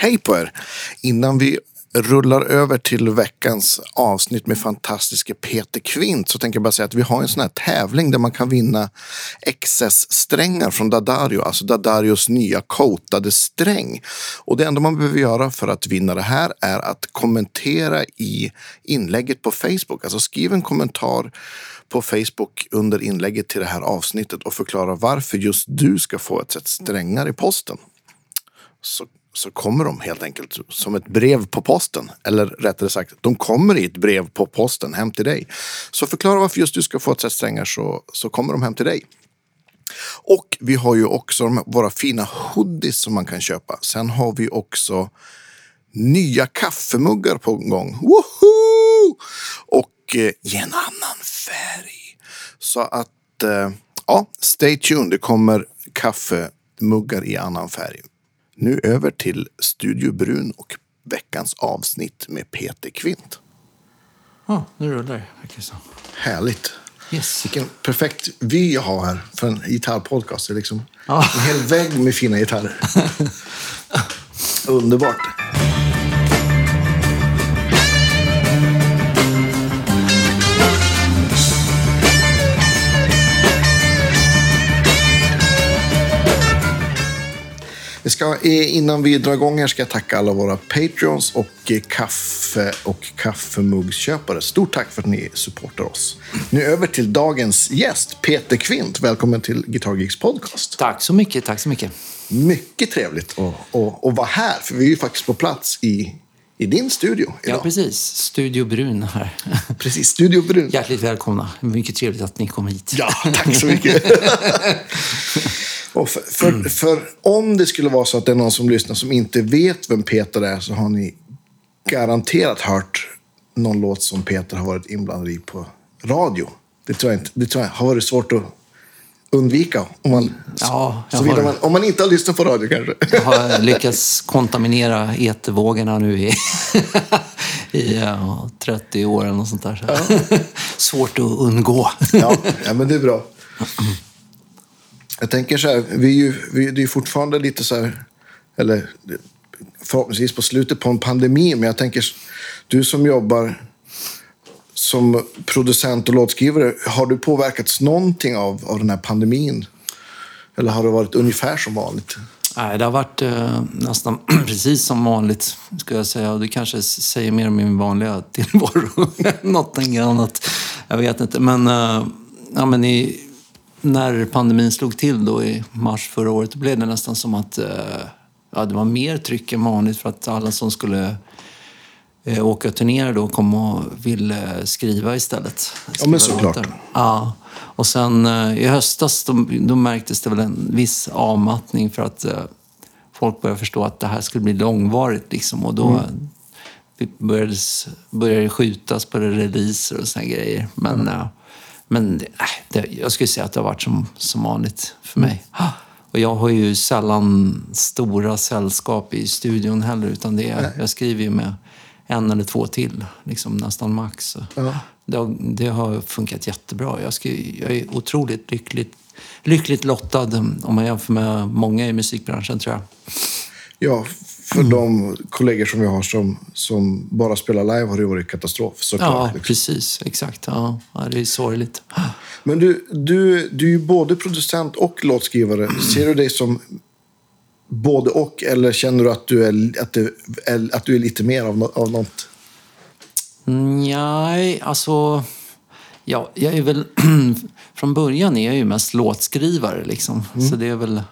Hej på er! Innan vi rullar över till veckans avsnitt med fantastiske Peter Kvint så tänker jag bara säga att vi har en sån här tävling där man kan vinna XS-strängar från Dadario, alltså Dadarios nya coatade sträng. Och det enda man behöver göra för att vinna det här är att kommentera i inlägget på Facebook. Alltså skriv en kommentar på Facebook under inlägget till det här avsnittet och förklara varför just du ska få ett set strängar i posten. Så så kommer de helt enkelt som ett brev på posten. Eller rättare sagt, de kommer i ett brev på posten hem till dig. Så förklara varför just du ska få ett set strängar så, så kommer de hem till dig. Och vi har ju också de, våra fina hoodies som man kan köpa. Sen har vi också nya kaffemuggar på gång. Woho! Och eh, i en annan färg. Så att, eh, ja, stay tuned. Det kommer kaffemuggar i annan färg. Nu över till Studio Brun och veckans avsnitt med Peter Kvint. Ja, nu rullar det. så. Härligt. Yes. Vilken perfekt vy jag har här för en gitarrpodcast. Det är liksom Ja. en hel vägg med fina gitarrer. Underbart. Vi ska, eh, innan vi drar igång här ska jag tacka alla våra Patreons och eh, kaffe och kaffemuggsköpare. Stort tack för att ni supportar oss. Nu över till dagens gäst, Peter Kvint. Välkommen till Guitar Geeks podcast. Tack så mycket, tack så mycket. Mycket trevligt att, att, att vara här, för vi är ju faktiskt på plats i, i din studio Ja, idag. precis. Studio Brun här. precis. Studio Brun. Hjärtligt välkomna. Mycket trevligt att ni kom hit. Ja, tack så mycket. Och för, för, för om det skulle vara så att det är någon som lyssnar som inte vet vem Peter är så har ni garanterat hört någon låt som Peter har varit inblandad i på radio. Det tror jag, inte, det tror jag har varit svårt att undvika. Om man, Ja, såvida har- man, om man inte har lyssnat på radio kanske. Jag har lyckats kontaminera etervågorna nu i, i ja, 30 år eller något sånt där. Så. Svårt att undgå. Ja, ja, men det är bra. Jag tänker så här, vi är ju, vi, det är ju fortfarande lite så här, eller förhoppningsvis på slutet på en pandemi, men jag tänker, du som jobbar som producent och låtskrivare, har du påverkats någonting av, av den här pandemin? Eller har det varit ungefär som vanligt? Nej, det har varit eh, nästan precis som vanligt, skulle jag säga. Det kanske säger mer om min vanliga tillvaro än någonting annat. Jag vet inte. Men, eh, ja, men i, när pandemin slog till då i mars förra året, då blev det nästan som att eh, ja, det var mer tryck än vanligt för att alla som skulle eh, åka och turnera då kom och ville skriva istället. Ja, men Skriva såklart. Ja. Och sen eh, i höstas då, då märktes det väl en viss avmattning för att folk började förstå att det här skulle bli långvarigt. Liksom, och då vi började, började skjutas på releaser och såna grejer. Men, eh, men äh, det, jag skulle säga att det har varit som, som vanligt för mig. Och jag har ju sällan stora sällskap i studion heller. Utan det är, jag skriver ju med en eller två till, liksom nästan max. Så Det, har, det har funkat jättebra. Jag, ska, jag är otroligt lyckligt, lyckligt lottad om man jämför med många i musikbranschen tror jag. Ja, för de kollegor som jag har som, som bara spelar live har det varit katastrof såklart. Ja, liksom. precis. Exakt. Ja, det är sorgligt. Men du, du, du är ju både producent och låtskrivare. Ser du dig som både och eller känner du att du är, att du att du är lite mer av, nå- av något? Nej, alltså... Ja, jag är väl... från början är jag ju mest låtskrivare. Liksom. Så det är väl...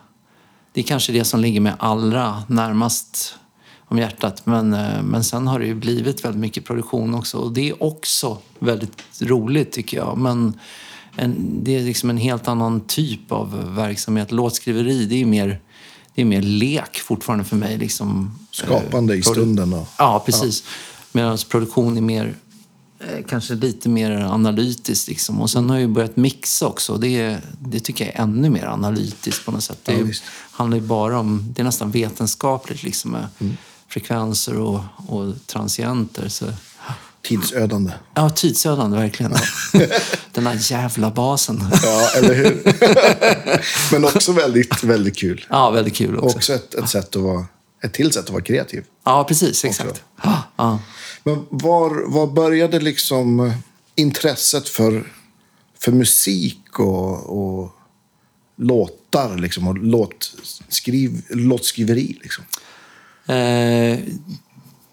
Det är kanske det som ligger mig allra närmast om hjärtat. Men, eh, men sen har det ju blivit väldigt mycket produktion också. Och det är också väldigt roligt tycker jag. Men en, det är liksom en helt annan typ av verksamhet. Låtskriveri, det är mer, det är mer lek fortfarande för mig. Liksom, Skapande i produ- stunden. Och, Ja, precis. Medan produktion är mer, eh, kanske lite mer analytiskt. Liksom. Och sen har jag ju börjat mixa också. Det, det tycker jag är ännu mer analytiskt på något sätt. Det Ja, handlar ju bara om, det är nästan vetenskapligt liksom med Mm. frekvenser och, och transienter. Så, tidsödande. ja, tidsödande verkligen. Den här jävla basen. Ja, eller hur? Men också väldigt, väldigt kul. Ja, väldigt kul också. Också ett, ett sätt att vara ett till sätt att vara kreativ. Ja, precis. Exakt. Ja. Men var, var började liksom intresset för, för musik och, och låtar liksom, och låtskriv, låtskriveri? Liksom? Eh,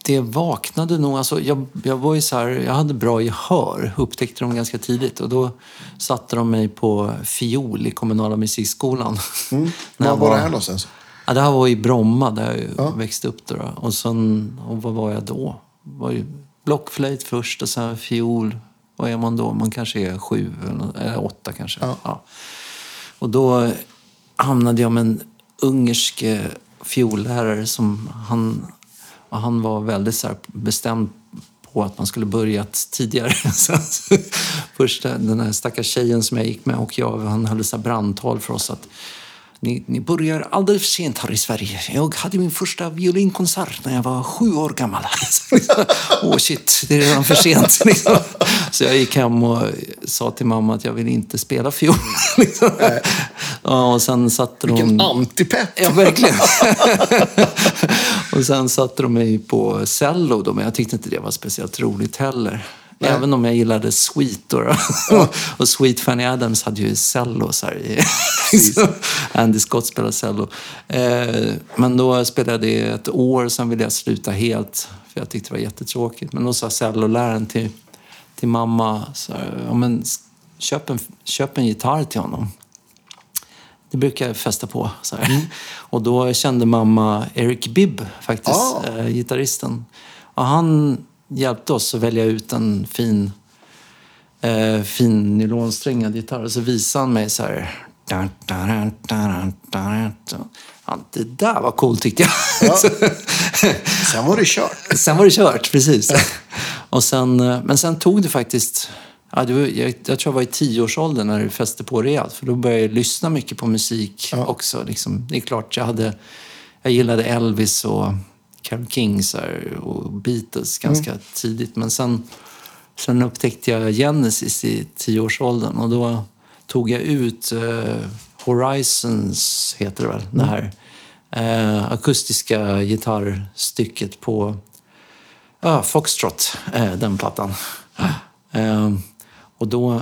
det vaknade nog. Alltså, jag, jag, var ju så här, jag hade bra gehör, upptäckte de ganska tidigt. Och då satte de mig på fiol i kommunala musikskolan. Mm. Var var det här någonstans? Ja, det här var i Bromma, där jag ja. växte upp. Då, då. Och, sen, och vad var jag då? var ju blockflöjt först och sen fiol. Vad är man då? Man kanske är sju eller åtta kanske. Ja. ja. Och då hamnade jag med en ungersk fiollärare som han, han var väldigt så bestämd på att man skulle börjat tidigare. Första, den här stackars tjejen som jag gick med och jag, han höll så brandtal för oss att ni, ni börjar alldeles för sent här i Sverige. Jag hade min första violinkonsert när jag var sju år gammal. Åh oh shit, det är redan för sent. Så jag gick hem och sa till mamma att jag vill inte spela fiol. Ja, och sen satte de... Vilken antipepp! Ja, verkligen. och sen satte de mig på cello, men jag tyckte inte det var speciellt roligt heller. Nej. Även om jag gillade Sweet. Då, ja. och Sweet Fanny Adams hade ju cello. Så här, Andy Scott spelade cello. Eh, men då spelade jag ett år, sen ville jag sluta helt. För jag tyckte det var jättetråkigt. Men då sa celloläraren till, till mamma, så här, ja, men, köp, en, köp en gitarr till honom. Det brukar jag fästa på. Så mm. Och då kände mamma Eric Bibb, faktiskt, ah. eh, gitarristen. Och han hjälpte oss att välja ut en fin, eh, fin nylonsträngad gitarr. Och så visade han mig så här. Ja, det där var coolt tyckte jag. Ja. sen var det kört. Sen var det kört, precis. Och sen, eh, men sen tog det faktiskt... Ja, det var, jag, jag tror jag var i tioårsåldern när det fäste på rejält. För då började jag lyssna mycket på musik ja. också. Liksom. Det är klart, jag, hade, jag gillade Elvis och Carole King och Beatles ganska mm. tidigt. Men sen, sen upptäckte jag Genesis i tioårsåldern och då tog jag ut eh, Horizons, heter det väl, mm. det här eh, akustiska gitarrstycket på uh, Foxtrot, eh, den plattan. Mm. och då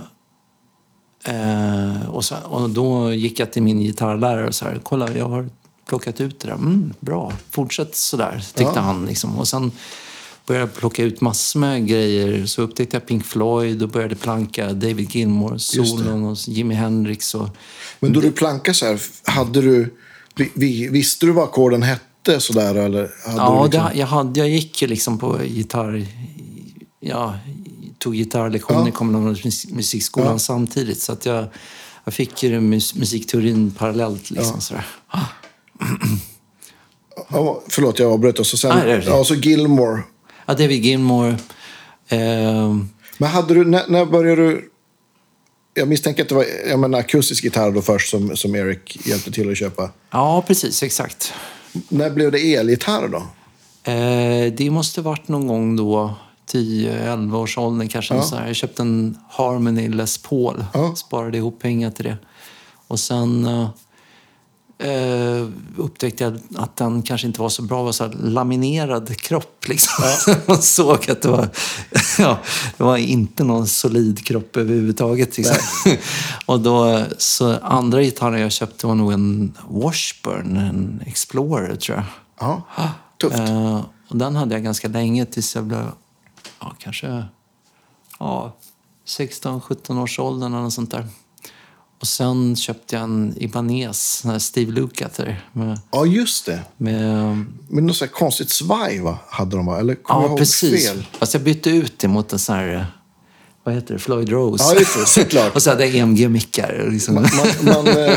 Eh, och, så, och, då gick jag till min gitarrlärare och sa kolla jag har plockat ut det där. Mm, bra, fortsätt sådär, tyckte ja. han. Liksom. Och sen började jag plocka ut massor med grejer. Så upptäckte jag Pink Floyd och började planka David Gilmour, solon och Jimi Hendrix. Och... Men då du plankade så här, hade du, visste du vad ackorden hette? Sådär, eller hade ja, liksom... det, jag, hade, jag gick ju liksom på gitarr... Ja, tog gitarrlektioner i kommunala musikskolan ja. samtidigt. Så att jag, jag fick ju musikteorin parallellt. Liksom, ja. sådär. Ja, förlåt, jag avbröt. Och så sen, ah, det ja, så Gilmore. Ja, David Gilmore. Eh... Men hade du, när, när började du... Jag misstänker att det var jag menar, akustisk gitarr då först som, som Eric hjälpte till att köpa. Ja, precis. Exakt. När blev det elgitarr då? Eh, det måste varit någon gång då 10-11 års åldern kanske. Ja. Så här. Jag köpte en Harmony Les Paul. Ja. Sparade ihop pengar till det. Och sen... Uh, eh, upptäckte jag att den kanske inte var så bra. Det var så laminerad kropp. Liksom. Ja. Man såg att det var, ja, det var inte någon solid kropp överhuvudtaget. Liksom. och då, så andra gitarren jag köpte var nog en Washburn, en Explorer tror jag. Ja, tufft. Eh, och den hade jag ganska länge tills jag blev ja, kanske ja, 16-17 års åldern eller något sånt där. Och sen köpte jag en Ibanez, en Steve Lukather. Med, ja, just det. Med, med något så konstigt svaj, va? Hade de, va? Eller kom ja, precis. fel? Fast jag bytte ut det mot en sån här... Vad heter det? Floyd Rose. Ja, just det. Såklart. och så hade jag EMG-mickar. Liksom. Man, man, man, eh,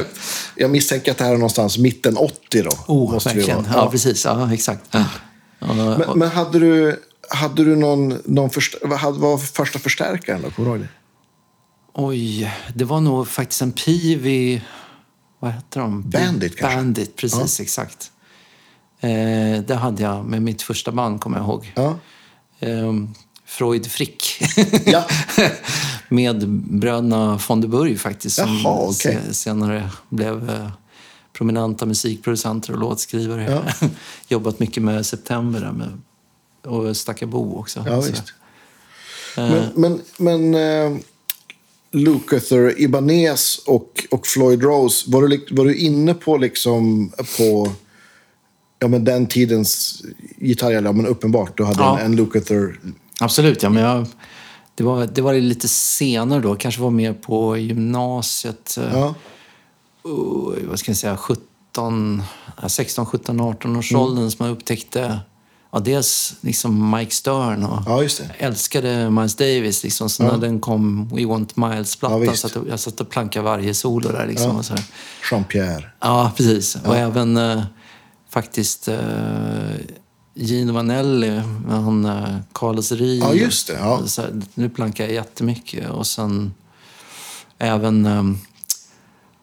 jag misstänker att det här är någonstans mitten 80 då. Oh, måste verkligen. Ja. ja. precis. Ja, exakt. Ja. Men, men, hade du, hade du någon, någon först, vad var första förstärkaren då? Kommer du ihåg det? Oj, det var nog faktiskt en Pivi... Vad heter de? Bandit kanske? Bandit, precis. Ja. Exakt. Eh, det hade jag med mitt första band, kommer jag ihåg. Ja. Eh, Freud Frick. Ja. med bröderna von der Burg faktiskt. Som Jaha, okay. senare blev eh, prominenta musikproducenter och låtskrivare. Jobbat mycket med September där med, och Stackabo också. Ja, visst. Men, men, men eh, Lukather, Ibanez och, och Floyd Rose, var du, var du inne på liksom på ja, men den tidens gitarrer? Ja, men uppenbart, du hade Ja. en, en Lukather. Absolut, ja. Men jag, det, var, det var lite senare då. Kanske var mer på gymnasiet. eh, Ja, oh, vad ska jag säga, 17, ja, 16, 17, 18 års åldern som jag upptäckte ja, dels liksom Mike Stern och ja älskade Miles Davis. Liksom, så när den kom, We Want Ja, Miles-plattan, visst. så att jag satt och plankade varje solo där. Liksom, och så. Jean-Pierre. Ja, precis. Och även eh, faktiskt eh, Gino Vanelli han eh, Carlos Rio. Ja, just det, ja. Så nu plankar jag jättemycket. Och sen även eh,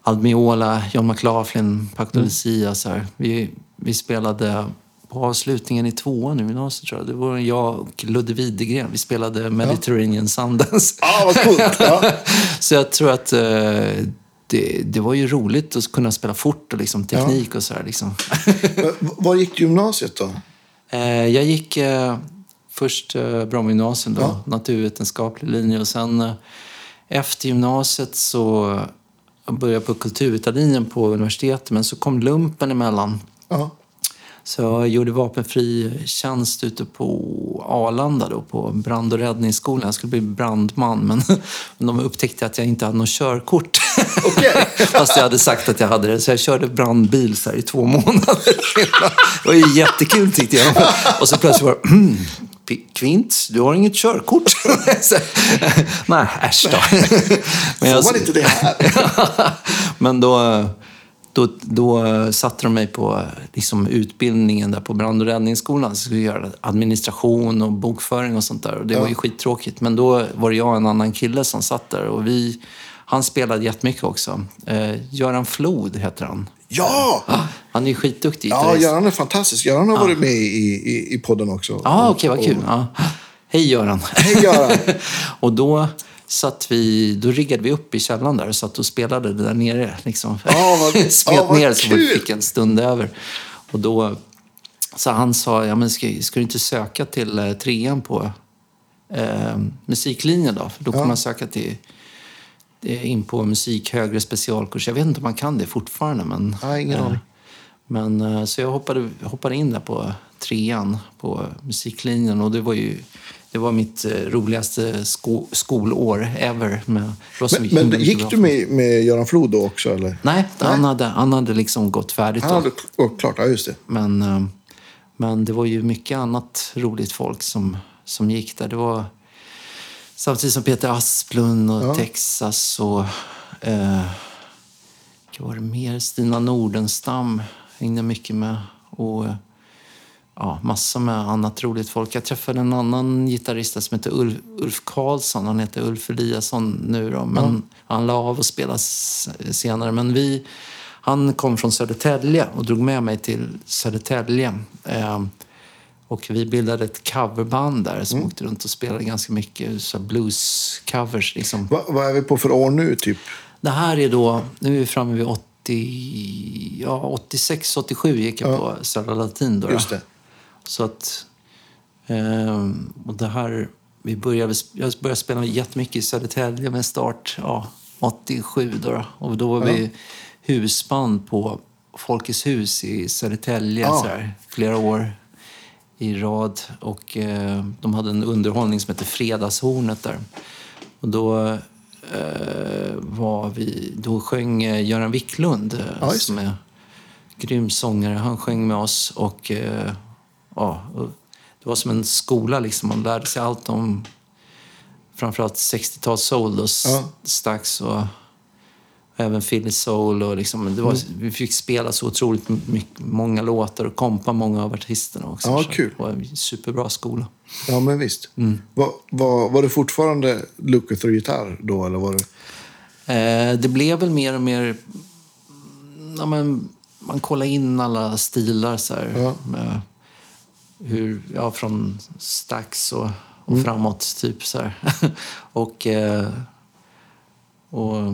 Almiola, John McLaughlin, Paco Mm. Lucia. Så här. Vi, vi spelade på avslutningen i tvåan i gymnasiet tror jag. Det var jag och Ludde Widegren. Vi spelade Mediterranean Sundance. Ja, vad coolt. Ja. Så jag tror att eh, det, det var ju roligt att kunna spela fort och liksom teknik och sådär. Liksom. Var gick du gymnasiet då? eh, jag gick eh, först Brommagymnasium, då, Ja. naturvetenskaplig linje. Och sen efter gymnasiet så började jag på kulturvetarlinjen på universitetet. Men så kom lumpen emellan. Ja. Så jag gjorde vapenfri tjänst ute på Arlanda då, på brand och räddningsskolan. Jag skulle bli brandman, men de upptäckte att jag inte hade något körkort. Okej. Fast jag hade sagt att jag hade det. Så jag körde brandbil så i två månader. Det var ju jättekul tyckte jag. Och så plötsligt var det, "Mm, P- Kvint, du har inget körkort. Nej, äsch då. Men Får man inte det här? men då, då, då satte de mig på liksom, utbildningen där på brand och räddningsskolan. Så jag skulle göra administration och bokföring och sånt där. Och det var ju skittråkigt. Men då var det jag och en annan kille som satt där. Och vi, han spelade jättemycket också. Eh, Göran Flod heter han. Ja! Han är ju skitduktig Ja. Göran är fantastisk. Göran har varit med i, i, i podden också. Ja, okej, vad kul. Ja. Hej Göran. Hej Göran! och då satt vi, då riggade vi upp i källaren där och satt och spelade där nere. Liksom. Ja, vad- Smet ja, vad ner så vi fick en stund över. Och då, så han sa, ja men ska, ska du inte söka till eh, trean på eh, musiklinjen då? För då kan man söka till eh, in på musik högre specialkurs. Jag vet inte om man kan det fortfarande. Men, Nej, ingen eh, aning. Men, eh, så jag hoppade, hoppade in där på trean på musiklinjen och det var ju det var mitt eh, roligaste sko, skolår ever. Med, Men, men gick du med, med Göran Flod då också? Eller? Nej, Han, hade, han hade liksom gått färdigt Han hade oh, klart, ja just det. Men, eh, men det var ju mycket annat roligt folk som, som gick där. Det var samtidigt som Peter Asplund och Ja. Texas och... Eh, vad var det mer? Stina Nordenstam hängde mycket med. Och eh, ja, massor med annat roligt folk. Jag träffade en annan gitarrist som heter Ulf, Ulf Karlsson. Han heter Ulf Eliasson nu då. Men han la av och spelade senare. Men vi, han kom från Södertälje och drog med mig till Södertälje. Eh, och vi bildade ett coverband där som åkte runt och spelade ganska mycket så blues-covers. Liksom. Va, vad är vi på för år nu, typ? Det här är då, nu är vi framme vid 80, ja 86, 87 gick jag på Södra Latin då. Just det. Så att, ehm, och det här, vi började, jag började spela jättemycket i Södertälje med start ja, 87 då. Och då var vi husband på Folkets hus i Södertälje Ja. så här, flera år i rad. Och eh, de hade en underhållning som hette Fredagshornet där. Och då eh, var vi, då sjöng eh, Göran Wiklund, eh, Ja, som är grym sångare. Han sjöng med oss och eh, ja, och det var som en skola liksom. Man lärde sig allt om framförallt 60-tals soul s- Ja. Stax och även Philly Soul. Och liksom, det var, Mm. Vi fick spela så otroligt mycket, många låtar och kompa många av artisterna också. Ja, kul. Det var en superbra skola. Ja, men visst. Var, var, var det fortfarande Lukather-gitarr då, eller var det... Eh, det blev väl mer och mer... mm, Ja, men, man kollar in alla stilar så här. Ja. Med hur, ja, från Stax och, och framåt, typ så här. och, eh, och...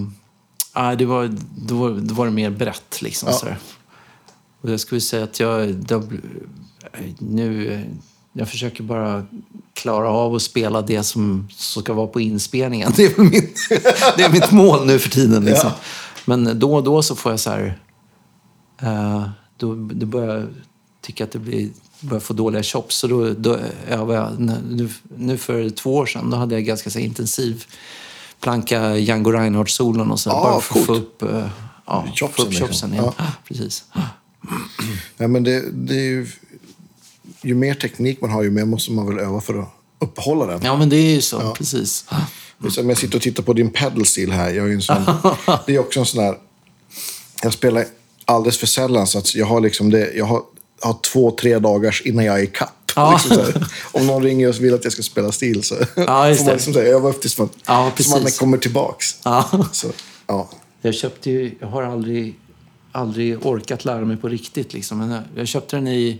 Ja, det var, då, då var det mer brett liksom. Ja. Sådär. Och jag skulle säga att jag det, nu... Jag försöker bara klara av att spela det som, som ska vara på inspelningen. Det är, min, det är mitt mål nu för tiden. Liksom. Ja. Men då och då så får jag så här... eh, då, då börjar jag tycka att det blir, börjar få dåliga chops. Så då, då övar jag. Nu, nu för två år sedan då hade jag ganska så intensiv planka Django Reinhardt-solen och så. Ah, bara för att få upp, eh, ja, Chopsen, få upp liksom. chopsen igen. Ja. Precis. Ja, men det, det är ju, ju mer teknik man har, ju mer måste man väl öva för att uppehålla den. Ja, men det är ju så. Precis. Det är som jag sitter och tittar på din pedal steel här. Jag är en sån, det är också en sån där... Jag spelar alldeles för sällan, så att jag har liksom det... Jag har, har två, tre dagars innan jag är i kapp. Ja. Liksom. Om någon ringer och vill att jag ska spela stil så Ja, får man liksom säga, öva upp tills man, Ja, man kommer tillbaks. Ja. Så, ja. Jag köpte ju, jag har aldrig, aldrig orkat lära mig på riktigt. Liksom. Men jag, jag köpte den i,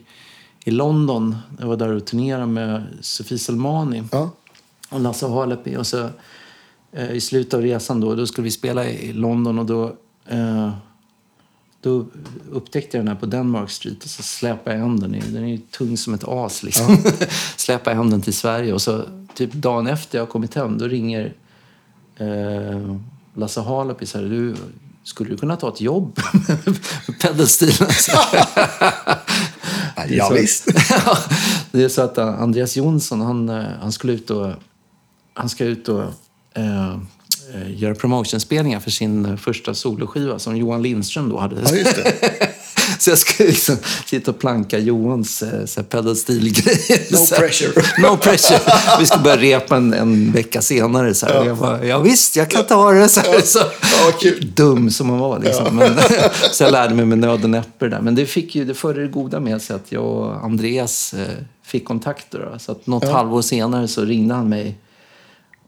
i London. Jag var där och turnerade med Sofie Selmani Ja. och Lasse Halepi. Och så, eh, I slutet av resan då, då skulle vi spela i London och då, eh, då upptäckte jag den här på Denmark Street och så släpade jag hem den. Den är ju tung som ett as. Liksom. släpade jag hem den till Sverige och så typ dagen efter jag kommit hem då ringer eh, Lasse Halepi så här, du, skulle du kunna ta ett jobb med är Ja, visst. Ja, det är så att Andreas Jonsson, han, eh, han skulle ut och, han ska ut och eh, göra promotionspelningar för sin eh, första soloskiva som Johan Lindström då hade. Ja. Så jag ska liksom sitta och planka Johans eh, så här pedalstil-grejer. No pressure. No pressure. Vi ska börja repa en, en vecka senare. Så. Och Jag bara, ja visst, jag kan ta det. Så här. Så, Ja. Dum som man var. Liksom. Men, så jag lärde mig med nöd och näppe där. Men det, fick ju, det det goda med sig att jag och Andreas eh, fick kontakter. Då. Så att något halvår senare så ringde han mig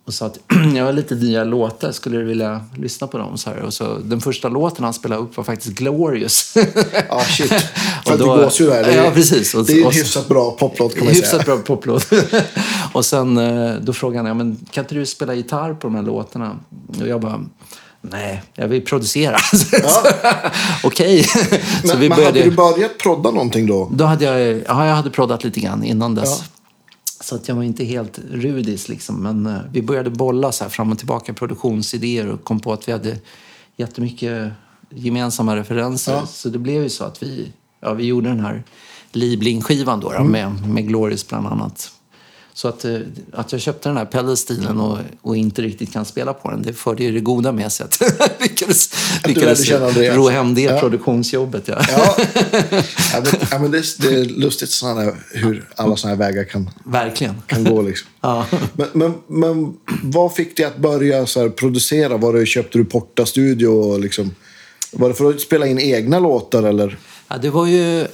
och sa att jag har lite nya låtar, skulle du vilja lyssna på dem? Så här. Och så, den första låten han spelade upp var faktiskt Glorious. Ja, shit. För att då- det gås ju där. Det är, Ja, precis. Och- det är en och- hyfsat bra poplåt kan man Hyfsat säga. bra poplåt. och sen eh, då frågade han, ja, men kan inte du spela gitarr på de här låtarna? Och jag bara, nej, jag vill producera. Okej. så Men, vi men började... hade du börjat prodda någonting då? Då hade jag, ja, jag hade proddat lite grann innan dess. Så att jag var inte helt rudis liksom. Men eh, vi började bolla så här fram och tillbaka produktionsidéer och kom på att vi hade jättemycket gemensamma referenser. Ja. Så det blev ju så att vi, ja, vi gjorde den här Liebling-skivan då, då med, med Glorious bland annat. Så att, eh, att jag köpte den här pedalstilen och, och inte riktigt kan spela på den, det förde ju det goda med sig. Att lyckades, lyckades ro hem det Ja. produktionsjobbet. Ja. Ja, ja, men, ja, men det, är- det är lustigt här, hur alla såna här vägar kan, Verkligen. kan gå. Liksom. Ja. Men, men, men vad fick dig att börja så här, producera? Var det, köpte du Porta Studio? Och liksom, var det för att spela in egna låtar? Eller? Ja, det var ju...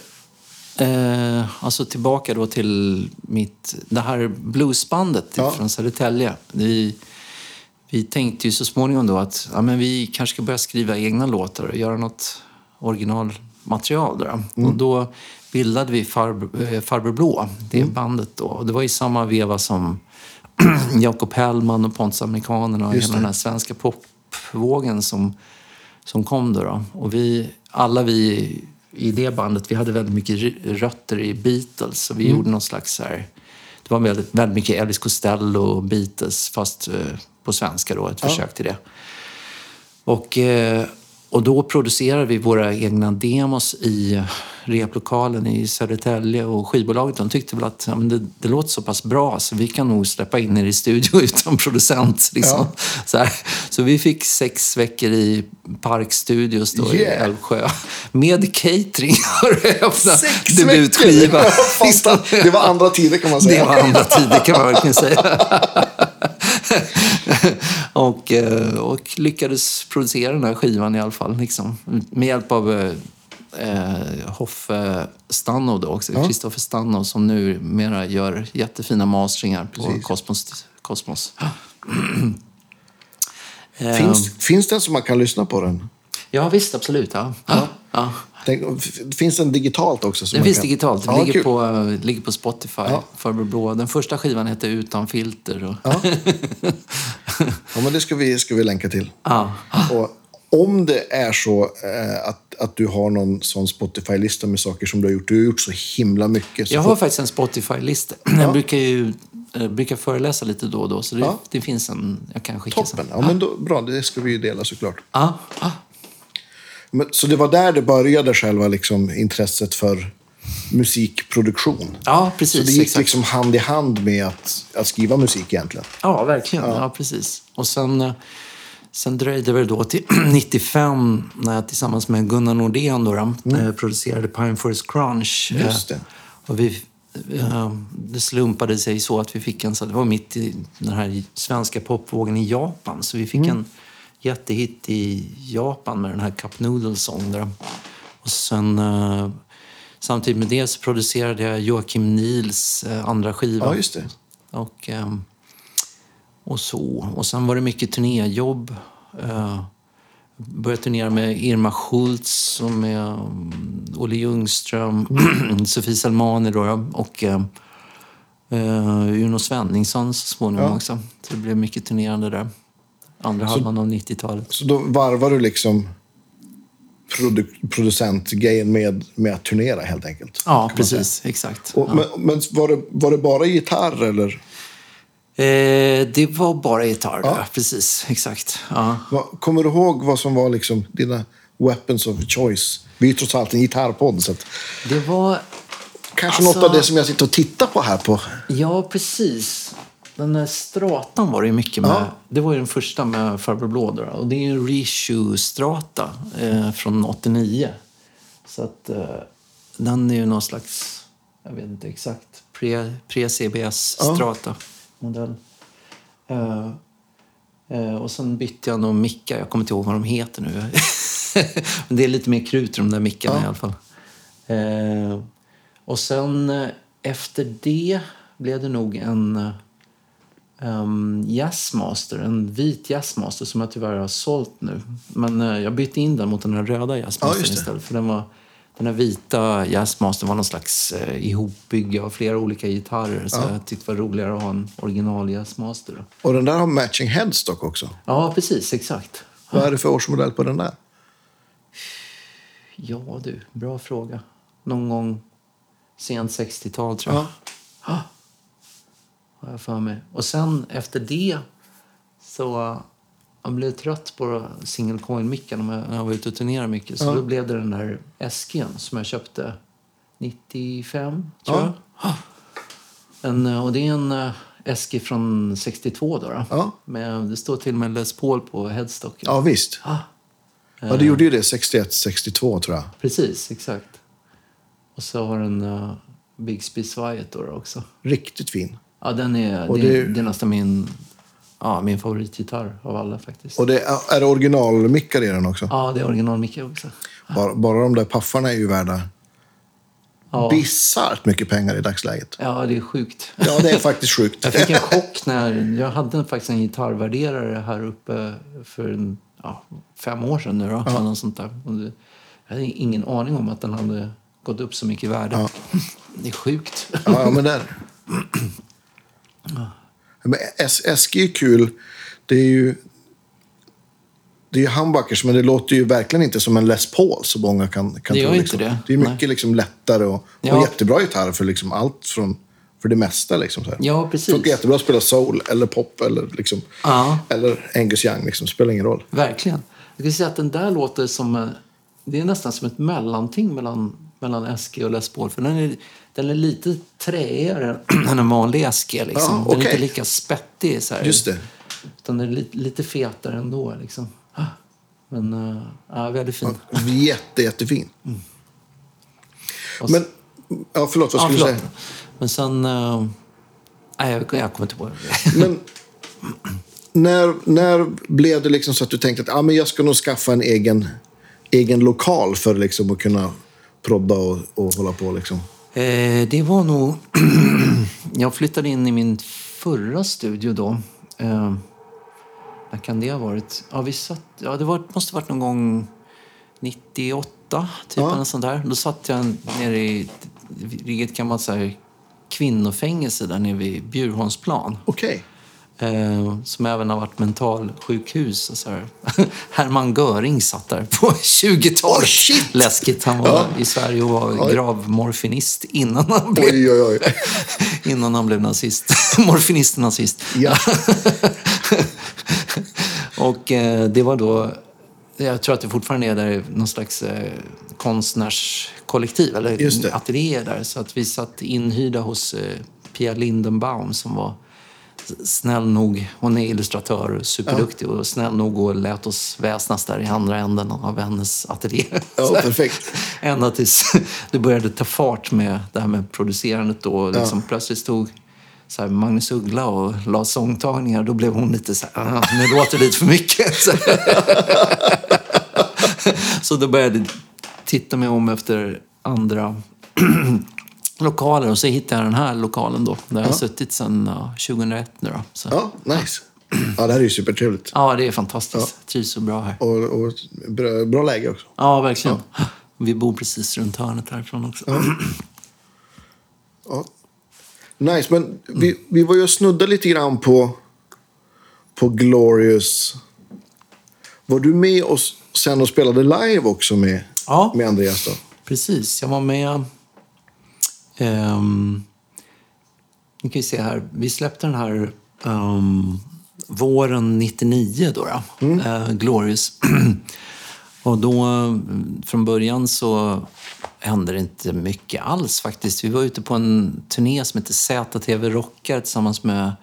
Eh, alltså tillbaka då till mitt, det här bluesbandet Ja. från Södertälje. Vi, vi tänkte ju så småningom då att ja, men vi kanske ska börja skriva egna låtar och göra något originalmaterial. Då. Mm. Och då bildade vi eh, Farbror Blå, det Mm. bandet då. Och det var i samma veva som Jakob Hellman och Pontus Amerikanerna och Just hela det. den här svenska popvågen som, som kom då. då. Och vi, alla vi i det bandet, vi hade väldigt mycket rötter i Beatles. Så vi gjorde någon slags så här, det var väldigt, väldigt mycket Elvis Costello och Beatles fast eh, på svenska då, ett försök till det. Och, eh, och då producerade vi våra egna demos i replokalen i Södertälje och skivbolaget de tyckte väl att ja, men det, det låter så pass bra så vi kan nog släppa in er i studio utan producent. Liksom. Så, här. så vi fick sex veckor i Park Studios då i Yeah. Älvsjö. Med catering har du öppnat debutskiva. det var andra tider kan man Det säga. var andra tider kan man verkligen säga. och, eh, och lyckades producera den här skivan i alla fall. Liksom. Med hjälp av eh, eh, Hoffe Stanno då också, Kristoffer Stanno som nu mera gör jättefina masteringar på Precis. Kosmos. Kosmos. Eh, Finns, finns den som man kan lyssna på den? Ja, visst, absolut. Ja. Ja. Ja. F- finns den digitalt också? Den finns kan... digitalt. Den Ja, ligger, kul. på, ligger på Spotify. Ja. Farbror Blå. Den första skivan heter Utan filter. Och... Ja. ja, men det ska vi, ska vi länka till. Ja. Och om det är så eh, att, att du har någon sån Spotify-lista med saker som du har gjort. Du har gjort så himla mycket. Så Jag får- har faktiskt en Spotify-lista. Jag brukar ju eh, brukar föreläsa lite då och då, så det, det finns en jag kan skicka Toppen. sen. Ja, men då, bra, det ska vi ju dela såklart. Ja. Men, så det var där det började, själva liksom, intresset för musikproduktion. ja Så precis. det gick exakt. liksom hand i hand med att, att skriva musik egentligen. Ja, verkligen. Ja. precis. Och sen, eh, sen dröjde det då till 95 när jag tillsammans med Gunnar Nordén då, eh, producerade Pine Forest Crunch. Mm. Just det. Eh, Och vi, det slumpade sig så att vi fick en, så det var mitt i den här svenska popvågen i Japan, så vi fick Mm. en jättehit i Japan med den här Cup Noodle Song. Där. Och sen, eh, samtidigt med det så producerade jag Joakim Nils eh, andra skiva. Ja, just det. Och, ehm, och så. Och sen var det mycket turnéjobb. Uh, började turnera med Irma Schultz och med um, Olle Ljungström, Sofie Salmani då, och uh, Uno Svenningsson så småningom Ja. också. Så det blev mycket turnerande där. Andra halvan av 90-talet. Så då varvar du liksom produ- producentgrejen med, med att turnera helt enkelt. Ja, precis. Exakt. Och, men men var, det, var det bara gitarr eller? Eh, det var bara gitarr, Ja. där. precis. Exakt. Ja. Kommer du ihåg vad som var liksom dina weapons of choice? Vi är ju trots allt en gitarrpodd, så att Det var kanske Alltså- något av det som jag sitter och tittar på här på. Ja, precis. Den där stratan var det ju mycket med. Ja. Det var ju den första med Farbror Blå. Då, och det är en reissue-strata eh, från 89. Så att eh, den är ju någon slags, jag vet inte exakt, pre- pre-CBS-strata modell. Eh, eh, och sen bytte jag någon mickar. Jag kommer inte ihåg vad de heter nu. Men det är lite mer krut i de där mickarna Ja. i alla fall. Eh, och sen eh, efter det blev det nog en um, jazzmaster, en vit jazzmaster som jag tyvärr har sålt nu. Men eh, jag bytte in den mot den här röda Ja, jazzmastern det. istället. För den, var, den här vita jazzmastern var någon slags eh, ihopbygge av flera olika gitarrer. Så jag tyckte det var roligare att ha en original jazzmaster. Och den där har matching headstock också. Ja, precis. Exakt. Vad är det för årsmodell på den där? Ja du, bra fråga. Någon gång sent 60-tal tror jag. Ja. Har jag för mig. Och sen efter det så jag blev trött på single coin-micken när jag var ute och turnerade mycket. Så Ja. då blev det den där SG'n som jag köpte 95, tror Ja. jag. En, och det är en uh, SG från 62 då. då. Ja. Med, det står till och med Les Paul på headstocken. Ja, visst. Ah, Ja, det gjorde ju det 61, 62 tror jag. precis, exakt. Och så har den uh, Bigsby Svajet då, då också. Riktigt fin. Ja, den är, Och det, det- det är nästan min, ja, min favoritgitarr av alla faktiskt. Och det är, det originalmickar i den också? Ja, det är original Micke också. Bara, bara de där paffarna är ju värda Ja. bisarrt mycket pengar i dagsläget. ja, det är sjukt. Ja, det är faktiskt sjukt. Jag fick en chock när jag hade faktiskt en gitarrvärderare här uppe för en, ja, fem år sedan nu då, eller något sånt där. Jag hade ingen aning om att den hade gått upp så mycket i värde. Ja. Det är sjukt. Ja, ja men där. Men SG är kul. Det är ju... Det är ju humbuckers, men det låter ju verkligen inte som en Les Paul så många kan, kan Det tro. inte Liksom. det. Det är mycket liksom lättare och, och Ja. jättebra gitarr för liksom allt från... För det mesta liksom. Så här. Ja, precis. Funkar jättebra att spela soul eller pop eller liksom... Ja. Eller Angus Young liksom. Spelar ingen roll. Verkligen. Jag kan säga att den där låter som... eh, Det är nästan som ett mellanting mellan, mellan SG och Les Paul. För den är, den är lite träigare än en vanlig SG. Liksom. Ja, Den är inte lika spettig. Så här. Just det. Utan den är lite, lite fetare ändå. Liksom. Men uh, ja, väldigt fin. Jätte, jättefin. Och Men... Ja, förlåt. Vad Ja, skulle du förlåt. säga? Men sen... eh, nej, jag, jag kommer inte på det. Men när, när blev det liksom så att du tänkte att ah, men jag ska nog skaffa en egen, egen lokal för liksom att kunna prodda och, och hålla på? Liksom. Eh, det var nog... jag flyttade in i min förra studio då. Eh, när kan det ha varit? Ja, vi satt, ja, det var, måste ha varit någon gång 98, typ. Ja. Eller sånt där. Då satt jag nere i, i ett gammalt så här, kvinnofängelse där nere vid Bjurholmsplan. Okej. Eh, som även har varit mentalsjukhus. Och så här. Hermann Göring satt där på 20-talet. Oh, shit! Läskigt. Han var Ja. i Sverige och var gravmorfinist innan han blev, Oj, oj, oj. innan han blev nazist. Morfinist nazist. Ja. Och eh, det var då, jag tror att det fortfarande är där någon slags eh, konstnärskollektiv, eller ateljéer där. Så att vi satt inhyrda hos eh, Pia Lindenbaum som var snäll nog, hon är illustratör superduktig och snäll nog och lät oss väsnas där i andra änden av hennes ateljé. Ja, perfekt. Ända tills det började ta fart med det här med producerandet då. Liksom Plötsligt stod så här, Magnus Uggla och la sångtagningar. Då blev hon lite så här, "Ah, nu låter det lite för mycket. Så, så då började jag titta mig om efter andra lokaler. Och så hittade jag den här lokalen då. Där jag har suttit sedan ja, 2001 nu då. Så, ja. Ja, nice. Ja, det här är ju supertrevligt. det är fantastiskt. Jag trivs så bra här. Och, och bra, bra läge också. Ja, verkligen. Vi bor precis runt hörnet härifrån också. Ja. Nice, men vi, vi var ju och snudda lite grann på, på Glorious. Var du med oss sen och spelade live också med, Ja. med Andreas då? Precis, jag var med... Um, nu kan vi se här. Vi släppte den här ehm, våren 99 då, då eh, Glorious. Och då, mm, från början så hände det inte mycket alls faktiskt. Vi var ute på en turné som heter ZTV Rockar tillsammans med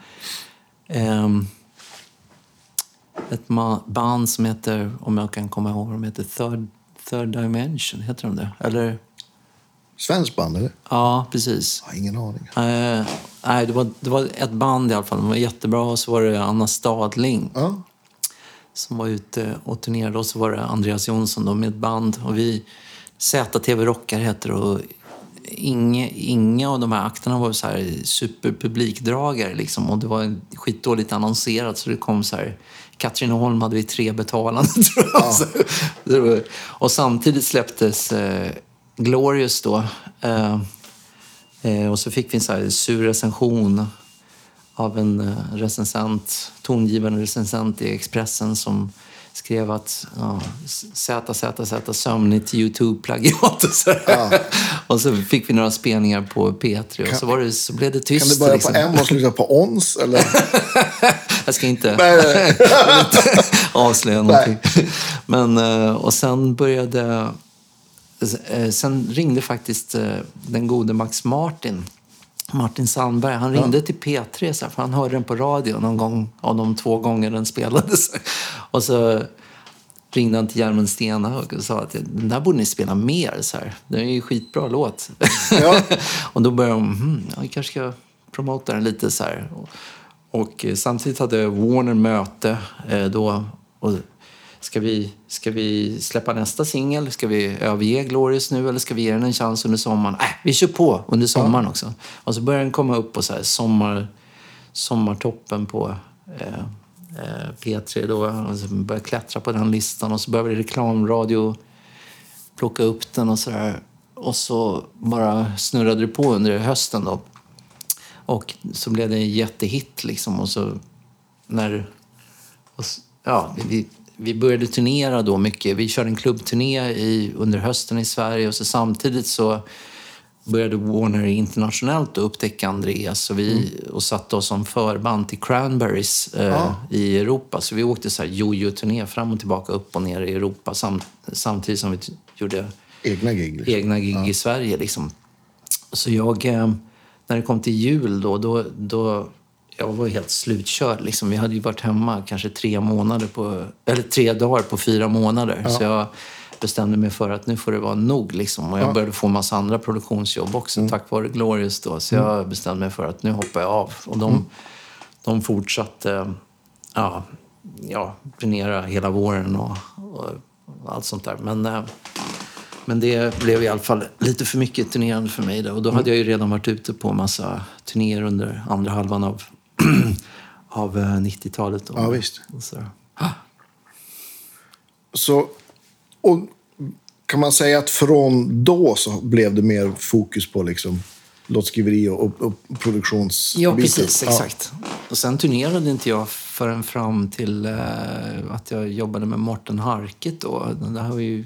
ehm, ett band som heter, om jag kan komma ihåg, de heter Third, Third Dimension, heter de det? Eller? Svenskt band, eller? Ja, precis. Jag har ingen aning. Eh, nej, det var, det var ett band i alla fall. De var jättebra. Och så var det Anna Stadling Ja, som var ute och turnerade. Och så var det Andreas Jonsson då, med ett band. Och vi, ZTV Rockar heter det. Och inga, inga av de här akterna var så här superpublikdragare. Liksom. Och det var skitdåligt annonserat. Så det kom så här... Katrineholm hade vi tre betalande, tror jag. Var, och samtidigt släpptes eh, Glorious då. Eh, eh, och så fick vi en så här sur recension av en eh, recensent, tongivande recensent i Expressen som skrev att ja, ZZZ sömnigt Youtube-plagiat och så. och så fick vi några spelningar på P3 och så, var det, så blev det tyst. kan det börja liksom. på M och sluta på ONS? Eller? Jag ska inte nej. avslöja någonting. Men, och sen började... eh, Sen ringde faktiskt eh, den gode Max Martin, Martin Sandberg. Han ringde till P3 så här, för han hörde den på radio någon gång av de två gånger den spelades. Och så ringde han till Järmen Stenhag och sa att den där borde ni spela mer. Så här. Det är ju skitbra låt. Ja. och då började de, hmm, ja, vi kanske ska promota den lite så här. Och, och samtidigt hade Warner möte eh, då. Och ska, vi, ska vi släppa nästa singel? Ska vi överge Glorious nu eller ska vi ge den en chans under sommaren? Äh, vi kör på under sommaren också. Och så började den komma upp på så här sommar, sommartoppen på eh, eh, P3 då. Och så började klättra på den listan och så började reklamradio plocka upp den och så där. Och så bara snurrade det på under hösten då. Och så blev det en jättehit liksom. Och så när... Och, ja, vi, vi började turnera då mycket. Vi körde en klubbturné i, under hösten i Sverige och så samtidigt så började Warner internationellt upptäcka Andreas och, vi, och satte oss som förband till Cranberries eh, Ja. i Europa. Så vi åkte så här jojo-turné fram och tillbaka, upp och ner i Europa sam, samtidigt som vi gjorde Egna gig. Liksom. egna gig i Sverige. Liksom. Så jag, eh, när det kom till jul då, då, då jag var helt slutkörd. Liksom. Vi hade ju varit hemma kanske tre månader på, eller tre dagar på fyra månader. Så jag bestämde mig för att nu får det vara nog. Liksom. Och jag började få en massa andra produktionsjobb också tack vare Glorious då. Så jag bestämde mig för att nu hoppar jag av. Och de, de fortsatte ja, ja, turnera hela våren och, och allt sånt där. Men eh, men det blev i alla fall lite för mycket turnerande för mig. Då. Och då hade jag ju redan varit ute på massa turnéer under andra halvan av, av eh, 90-talet. då. Ja, visst. Och så. Så, och kan man säga att från då så blev det mer fokus på liksom låtskriveri och, och, och produktionsbiten? Ja, precis. Ja. Exakt. Och sen turnerade inte jag förrän fram till eh, att jag jobbade med Morten Harket då. Det här var ju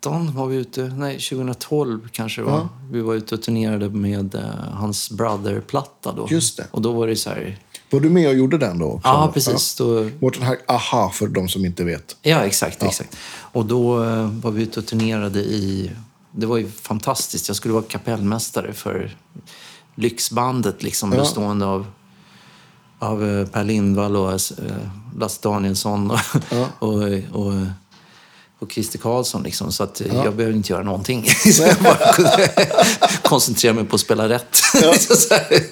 2013 var vi ute, nej 2012 kanske det var. Ja. Vi var ute och turnerade med eh, hans Brother-platta då. Just det. Och då var det så här, Var du med och gjorde den då? ja precis. Då, Ja. Mårten Hack, aha, för de som inte vet. Ja, exakt. exakt. Och då eh, var vi ute och turnerade i... Det var ju fantastiskt. Jag skulle vara kapellmästare för Lyxbandet, liksom, Ja. bestående av, av eh, Per Lindvall och Lasse Danielsson och, Ja. och, och, och Christer Karlsson. Liksom. Så att Ja. jag behövde inte göra någonting. Så jag bara koncentrera mig på att spela rätt. Så här.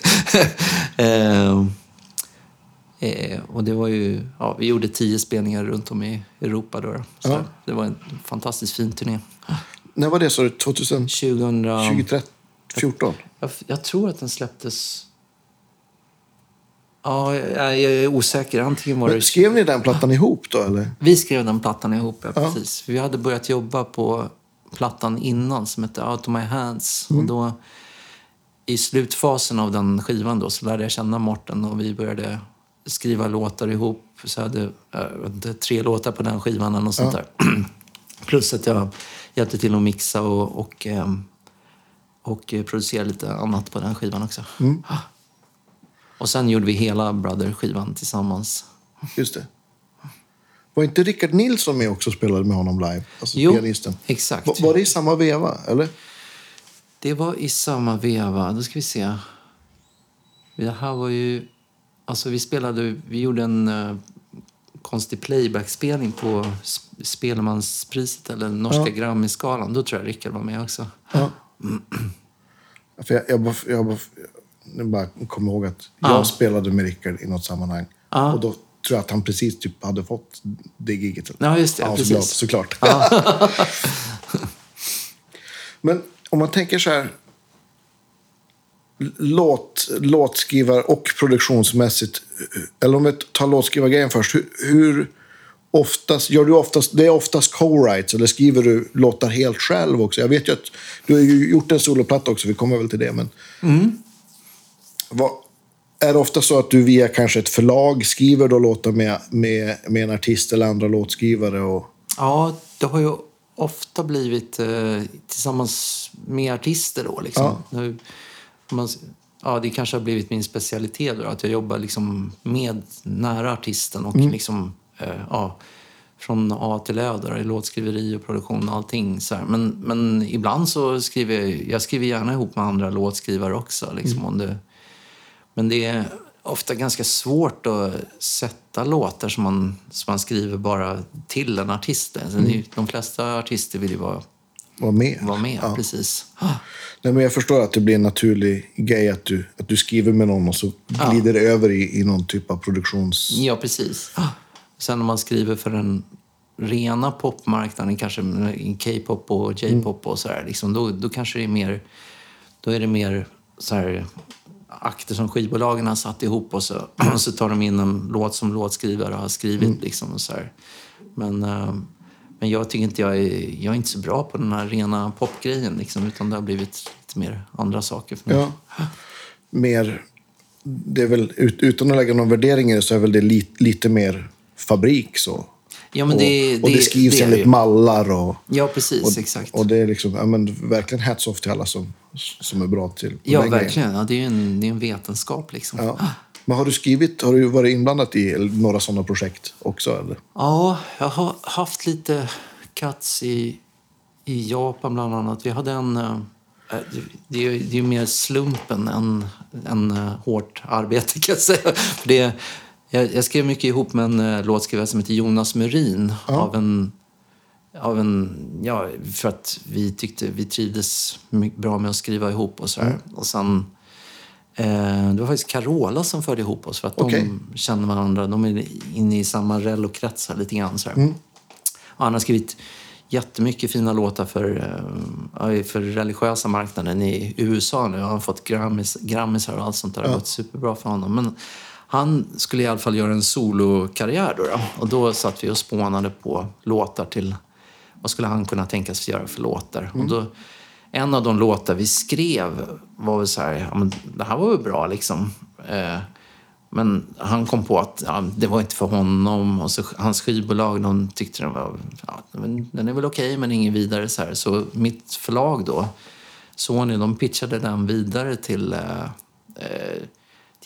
Eh, och det var ju, ja, vi gjorde tio spelningar runt om i Europa då. Så Ja. Det var en fantastiskt fin turné. När var det? Så 2014? 2000, 2014? jag, jag tror att den släpptes... Ja, jag, är osäker. Antingen var det... Men skrev ni den plattan ihop då eller? Vi skrev den plattan ihop, ja, Ja. precis. Vi hade börjat jobba på plattan innan som hette Out of My Hands. Mm. Och då, I slutfasen av den skivan då, så lärde jag känna Morten och vi började skriva låtar ihop. Så jag hade jag inte, tre låtar på den skivan eller något sånt där. Plus att jag hjälpte till att mixa och, och, och eh, producera lite annat på den skivan också. Mm. Och sen gjorde vi hela Brother-skivan tillsammans. Just det. Var inte Rickard Nilsson med också och spelade med honom live? Alltså Jo, pianisten. exakt. Va- Var det i samma veva, eller? Det var i samma veva. Då ska vi se. Det här var ju... Alltså vi spelade... Vi gjorde en uh, konstig playbackspelning på Sp- Spelmanspriset eller Norska Ja. Grammisgalan. Då tror jag Rickard var med också. Ja. För jag, jag, bara, jag, bara, jag bara kommer ihåg att jag Ja. spelade med Rickard i något sammanhang. Ja. Och då tror jag att han precis typ hade fått det giget. Ja, just det. Ja, precis. såklart. såklart. Men om man tänker så här. Låt, låtskrivar och produktionsmässigt. Eller om vi tar låtskrivargrejen först. Hur, hur oftast, gör du oftast, det är oftast co-writes eller skriver du låtar helt själv också? Jag vet ju att du har gjort en soloplatta också, vi kommer väl till det. Men vad, är det ofta så att du via kanske ett förlag skriver då låtar med, med, med en artist eller andra låtskrivare? Och, Ja, det har ju ofta blivit eh, tillsammans med artister då liksom. Nu, man, ja, det kanske har blivit min specialitet då, att jag jobbar liksom med nära artisten och liksom, eh, ja, från A till Ö där, låtskriveri och produktion och allting. Så här. Men, men ibland så skriver jag, jag skriver gärna ihop med andra låtskrivare också. Liksom, om det, men det är ofta ganska svårt att sätta låtar som man, som man skriver bara till en artist. Alltså, ju- De flesta artister vill ju vara, vara med? vara med, Ja. precis. Nej, men jag förstår att det blir en naturlig grej att du, att du skriver med någon och så glider det över i, i någon typ av produktions... Ja, precis. Sen om man skriver för den rena popmarknaden, kanske K-pop och J-pop och sådär, liksom, då, då kanske det är mer, då är det mer så här, akter som skivbolagen har satt ihop och så, och så tar de in en låt som låtskrivare har skrivit. Liksom, och så här. Men, eh, men jag tycker inte jag är, jag är inte så bra på den här rena popgrejen, liksom, utan det har blivit lite mer andra saker för mig. Ja. Mer... Det är väl, ut, utan att lägga någon värdering i det så är väl det li, lite mer fabrik så. Ja, men det, och, och det skrivs det enligt mallar och... Ja, precis. Och, exakt. och det är liksom, ja, men verkligen hats off till alla som, som är bra till ja, verkligen. Ja, det är en, det är en vetenskap. Liksom. Ja. Men har du skrivit, har du varit inblandad i några sådana projekt också? Eller? Ja, jag har haft lite cuts i, i Japan bland annat. Vi hade en... eh, Det är ju det är ju mer slumpen än, än eh, hårt arbete kan jag säga. För det, jag, jag skrev mycket ihop med en eh, låtskrivare som heter Jonas Murin. Av en, av en, ja, för att vi tyckte vi trivdes bra med att skriva ihop och sådär. Och sen, eh, det var faktiskt Carola som förde ihop oss för att Okej. de känner varandra. De är inne i samma rello-kretsar lite grann. Så. Ja, han har skrivit jättemycket fina låtar för, eh, ja, för religiösa marknaden i USA nu. Han har fått grammis, grammisar och allt sånt där. Det har gått superbra för honom. Men han skulle i alla fall göra en solokarriär då, då. Och då satt vi och spånade på låtar till vad skulle han kunna tänkas göra för låtar. Och då en av de låtar vi skrev var väl så här, ja, men det här var väl bra liksom. Eh, men han kom på att ja, det var inte för honom. Och så, hans skivbolag de tyckte den var... Ja, den är väl okej, okay, men ingen vidare. Så, här. så mitt förlag då, Sony, de pitchade den vidare till, eh, eh, till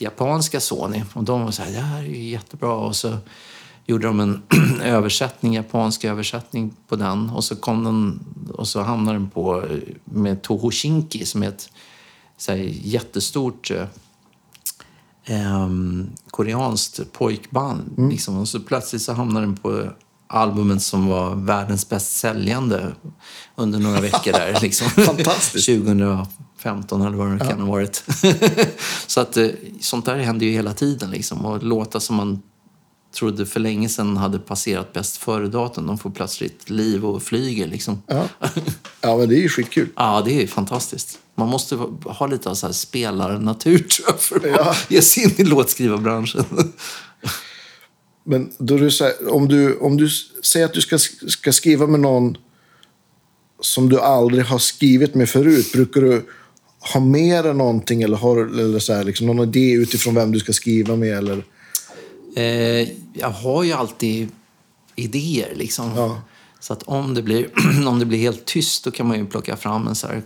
japanska Sony. Och de var så här, det här är ju jättebra. Och så gjorde de en översättning, japansk översättning på den. Och så, kom den, och så hamnade den på med Toho Shinki som är ett så här, jättestort eh, um, koreanskt pojkband. Mm. Liksom. Och så plötsligt så hamnade den på albumet som var världens bäst säljande under några veckor där. Liksom. Fantastiskt. 2015 eller vad det kan ha varit. så att eh, sånt där händer ju hela tiden. Liksom. Och låtar som man trodde för länge sedan hade passerat bäst före-datum, de får plötsligt liv och flyger. Liksom. Ja. ja, men det är ju skitkul. ja, det är fantastiskt. Man måste ha lite av så här spelarnatur tror jag, för att ja. ge sig in i låtskrivarbranschen. Men då du, om, du, om du säger att du ska, ska skriva med någon som du aldrig har skrivit med förut, brukar du ha med dig någonting eller har eller så här, liksom, någon idé utifrån vem du ska skriva med? Eller? Eh, jag har ju alltid idéer liksom. Ja. Så att om det, blir, om det blir helt tyst då kan man ju plocka fram en så här,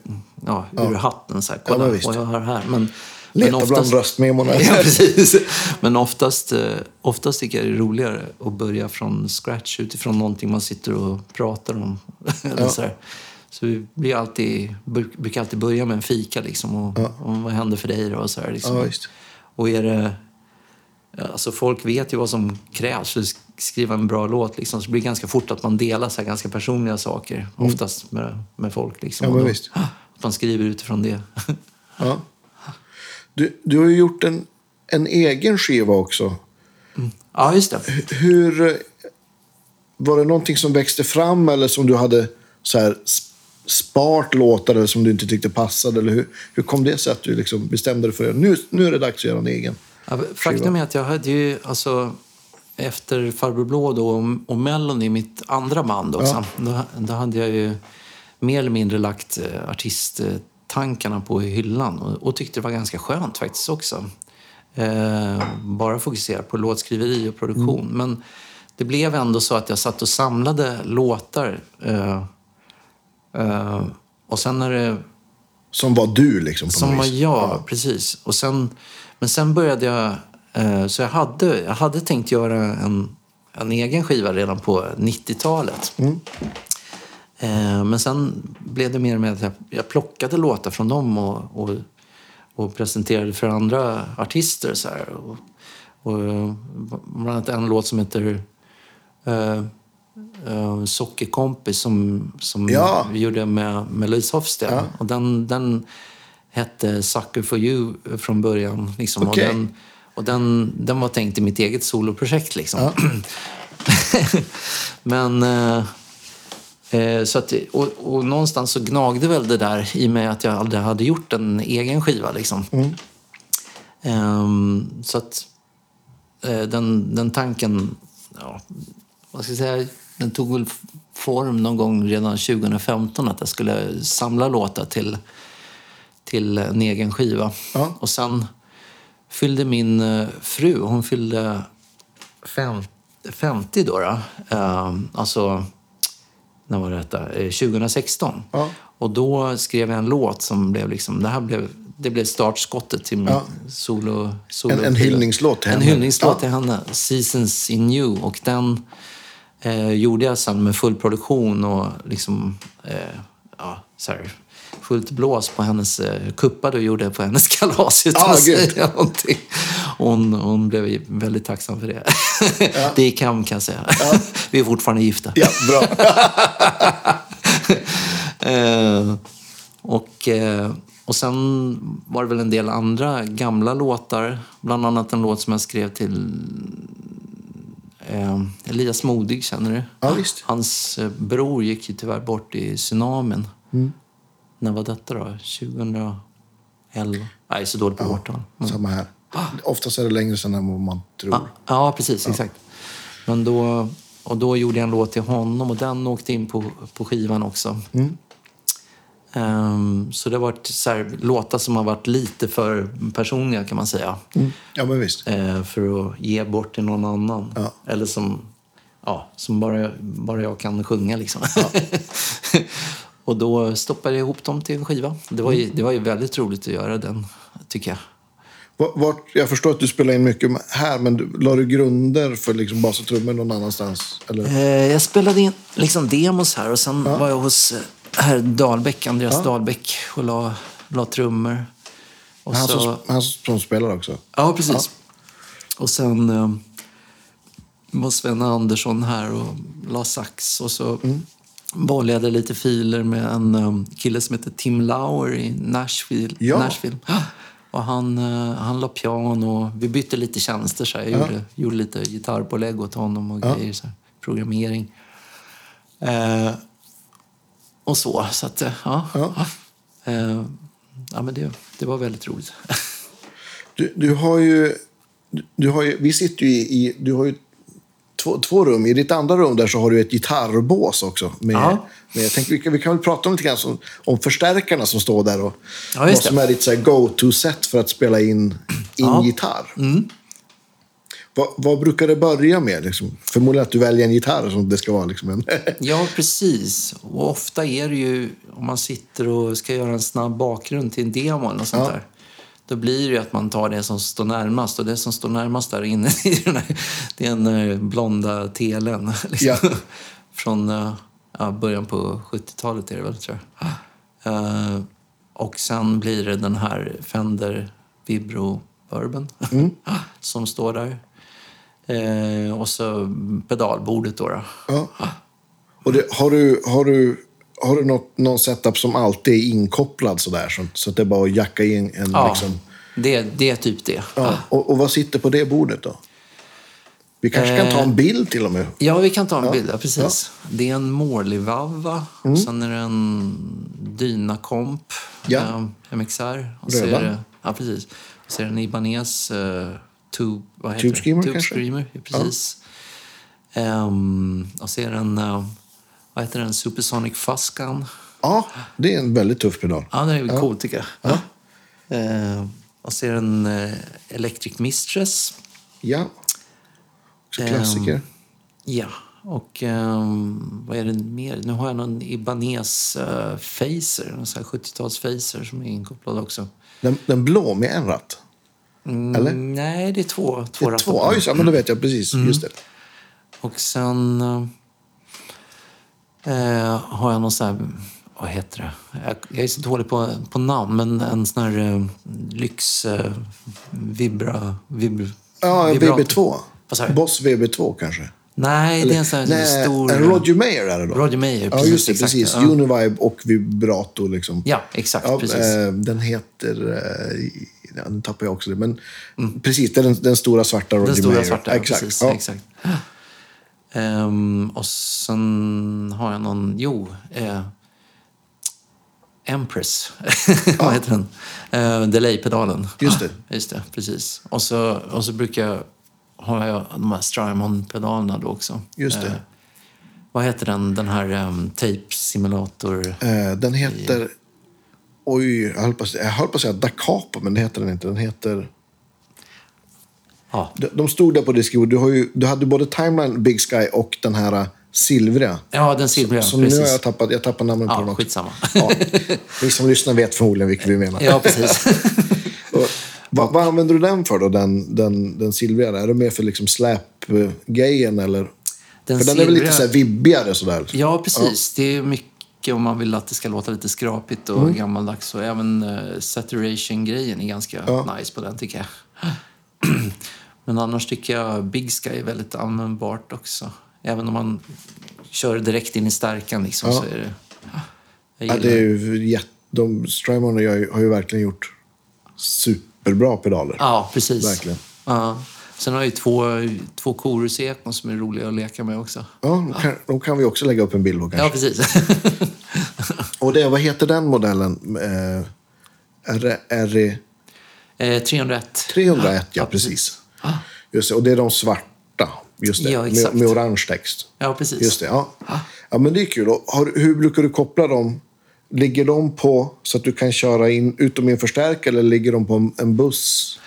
ja, ur ja. hatten. Så här, Kolla ja, vad jag har här. Men, Leta men oftast, bland röstmemorna. ja, precis. Men oftast, eh, oftast tycker jag det är roligare att börja från scratch utifrån någonting man sitter och pratar om. Eller så, här. Så vi blir alltid, brukar alltid börja med en fika liksom. Och, ja. och vad händer för dig då? Och, så här, liksom. ja, och är det Alltså folk vet ju vad som krävs för att skriva en bra låt. Liksom. Så det blir ganska fort att man delar så ganska personliga saker. Mm. Oftast med, med folk. Liksom. Ja, visst. Att man skriver utifrån det. ja. du, du har ju gjort en, en egen skiva också. Mm. Ja, just det. Hur... Var det någonting som växte fram eller som du hade så här spart låtar eller som du inte tyckte passade? Eller hur, hur kom det sig att du liksom bestämde dig för att nu, nu är det dags att göra en egen? Ja, faktum är att jag hade ju, alltså, efter Farbror Blå då, och, och Mellon mitt andra band också, ja. då, då, hade jag ju mer eller mindre lagt eh, artisttankarna på hyllan och, och, tyckte det var ganska skönt faktiskt också. Eh, bara fokusera på låtskriveri och produktion. Mm. Men det blev ändå så att jag satt och samlade låtar. Eh, eh, och sen när det... Som var du liksom? Som var jag, ja. precis. Och sen men sen började jag... Eh, så jag hade, jag hade tänkt göra en, en egen skiva redan på 90-talet. Mm. Eh, men sen blev det mer med att jag, jag plockade låtar från dem och, och, och presenterade för andra artister. Så här. Och, och, bland annat en låt som heter uh, uh, Sockerkompis som, som ja. vi gjorde med, med Louise Hofsten. Ja. Och den, den hette Sucker for you från början. Liksom. Okay. Och, den, och den, den var tänkt i mitt eget soloprojekt. Liksom. Ja. Men... Eh, så att, och, och, någonstans så gnagde väl det där i mig att jag aldrig hade gjort en egen skiva. Liksom. Mm. Um, så att den, den tanken, ja, vad ska jag säga, den tog väl form någon gång redan 2015 att jag skulle samla låtar till till en egen skiva. Ja. Och sen fyllde min eh, fru, hon fyllde fem, 50 då. då. Uh, alltså, när var detta? 2016. Eh, ja. Och då skrev jag en låt som blev liksom, det här blev, det blev startskottet till min ja. solo, solo En, en hyllningslåt till henne? En hyllningslåt till henne, Seasons in You. Och den eh, gjorde jag sen med full produktion och liksom, eh, ja, så här, fullt blås på hennes eh, kuppa du gjorde på hennes kalas utan ah, att säga någonting. Hon, hon blev väldigt tacksam för det. Ja. Det gick hem kan jag säga. Ja. Vi är fortfarande gifta. Ja, bra. eh, och, eh, och sen var det väl en del andra gamla låtar. Bland annat en låt som jag skrev till eh, Elias Modig, känner du? Ja. Hans eh, bror gick ju tyvärr bort i tsunamin. Mm. När var detta då? 2011? Nej, så dåligt på ja, årtal. Mm. Samma här. Oftast är det längre sedan än vad man tror. Ja, ja precis. Ja. Exakt. Men då, och då gjorde jag en låt till honom och den åkte in på, på skivan också. Mm. Ehm, så det har varit så här, låtar som har varit lite för personliga kan man säga. Ja, men visst. Eh, för att ge bort till någon annan. Eller som, ja, som bara, bara jag kan sjunga liksom. och då stoppade jag ihop dem till en skiva. Det var, ju, det var ju väldigt roligt att göra den, tycker jag. Vart, jag förstår att du spelar in mycket här, men du, la du grunder för liksom bas och trummor någon annanstans? Eller? Eh, jag spelade in liksom demos här och sen var jag hos eh, herr Dahlbäck, Andreas Dahlbäck och la, la trummor. Och Han, så, som, han som spelar också? ja, precis. Och sen eh, var Sven Andersson här och la sax och så bollade jag lite filer med en um, kille som heter Tim Lauer i Nashville. Ja. Nashville. Och han, eh, han la piano. Vi bytte lite tjänster. Så här. Jag gjorde, gjorde lite gitarrpålägg åt honom och grejer. Så här. Programmering. Eh, och så. Så att, eh, ja. Ja. Eh, ja, men det, det var väldigt roligt. Du, du har ju... du- har ju vi sitter ju i... du har ju två, två rum. I ditt andra rum där så har du ett gitarrbås också. Med, Ja. med, jag tänkte, vi, kan, vi kan väl prata om lite grann som, om förstärkarna som står där. Och Ja, vad som är ditt go-to-set för att spela in, in Ja. Mm. Vad, vad brukar det börja med? Liksom? Förmodligen att du väljer en gitarr som det ska vara. Liksom en... Ja, precis. Och ofta är det ju, om man sitter och ska göra en snabb bakgrund till en demo eller något sånt Ja. där. Då blir det att man tar det som står närmast. Och det som står närmast där inne i den här, det är den eh, blonda telen. Liksom. Ja. Från eh, ja, början på 70-talet är det väl, tror jag. Eh, och sen blir det den här Fender Vibro Bourbon som står där. Eh, och så pedalbordet då. då. Ja. Och det, har du, har du, har du något, någon setup som alltid är inkopplad sådär? Så, så att det är bara att jacka in en... Ja, Liksom, det, det är typ det. ja. och, och vad sitter på det bordet då? Vi kanske kan ta en bild till och med. Ja, vi kan ta en bild. Ja, precis. Det är en Morley-vavva. och Sen är det en Dynakomp Ja. eh, MXR. Och så är det, ja, precis. Och så är det en Ibanez eh, Tube, vad heter Tube? Screamer Tube kanske? Screamer, ja, precis. Ehm, och så är det en, eh, vad heter den, Supersonic Fuscan. Ja, det är en väldigt tuff pedal. Ja, den är ja. cool tycker jag. Eh, och så är det en eh, Electric Mistress. Ja. Också klassiker. Ja, och ehm, vad är det mer? Nu har jag någon Ibanez uh, Facer, här 70-tals Facer som är inkopplad också. Den, den blå med en ratt. Eller? Mm, nej, det är två, Det två är rattar två. Ja, just det. Ja, men då vet jag precis. Just det. Och sen eh, har jag någon sån här, vad heter det? Jag, jag är så dålig på, på namn, men en sån här eh, lyx eh, vibra... Vibra Ja, en vibrator. VB2. Vad sa du? Boss VB2 kanske. Nej, det är en sån här Nej, stor... en Roger Mayer är det då. Roger Mayer, Ja, precis, just det. exakt, precis. ja. Univibe och vibrato liksom. Ja, exakt. Ja, precis. eh, den heter... Ja, nu tappar jag också det. Men precis, det är den, den stora svarta Roger Mm. Den stora Mayer. svarta, exakt. precis. Ja. exakt. Ehm, och sen har jag någon, jo, eh, Empress, vad heter den? Uh, Delay-pedalen. Just det. Just det, precis. Och så, och så brukar jag, har jag de här Strymon-pedalerna då också. Just det. Eh, vad heter den, den här um, tape-simulator? Eh, den heter... Oj, jag höll på att säga, på Da Capo, men det heter den inte. Den heter... Ja, De, de stod där på diskon. Du, har ju, du hade både Timeline, Big Sky och den här eh, silvriga. ja den silvriga, Så nu precis. har jag tappat, jag tappar namnen på Ja, dem också. skitsamma. Ja. Ni som lyssnar vet förmodligen vilka vi menar. ja, precis. Och, vad, vad använder du den för då, den, den, den silvriga? Är det mer för liksom släp-grejen eller? Den för den är väl lite silvriga- så här vibbigare sådär? Ja, precis. Det är mycket om man vill att det ska låta lite skrapigt och Mm. gammaldags. Och även uh, saturation-grejen är ganska nice på den, tycker jag. Men annars tycker jag Big Sky är väldigt användbart också. Även om man kör direkt in i stärkan liksom, så är det... Ja, det är ju jätte, de, Strymon och jag har ju verkligen gjort superbra pedaler. Ja, precis. Verkligen. Ja. Sen har jag ju två, två korusekon som är roliga att leka med också. Ja, de kan, de kan vi också lägga upp en bild på kanske. Ja, precis. Och det, vad heter den modellen? Eh, är det eh, 301. 301? Ja, Ja, precis. Just det, och det är de svarta. Just det, Ja, med, med orange text. Ja, precis. Just det, ja. Ja, men det är kul. Har, hur brukar du koppla dem? ligger de på så att du kan köra in, ut dem i en förstärkare eller ligger de på en, en buss?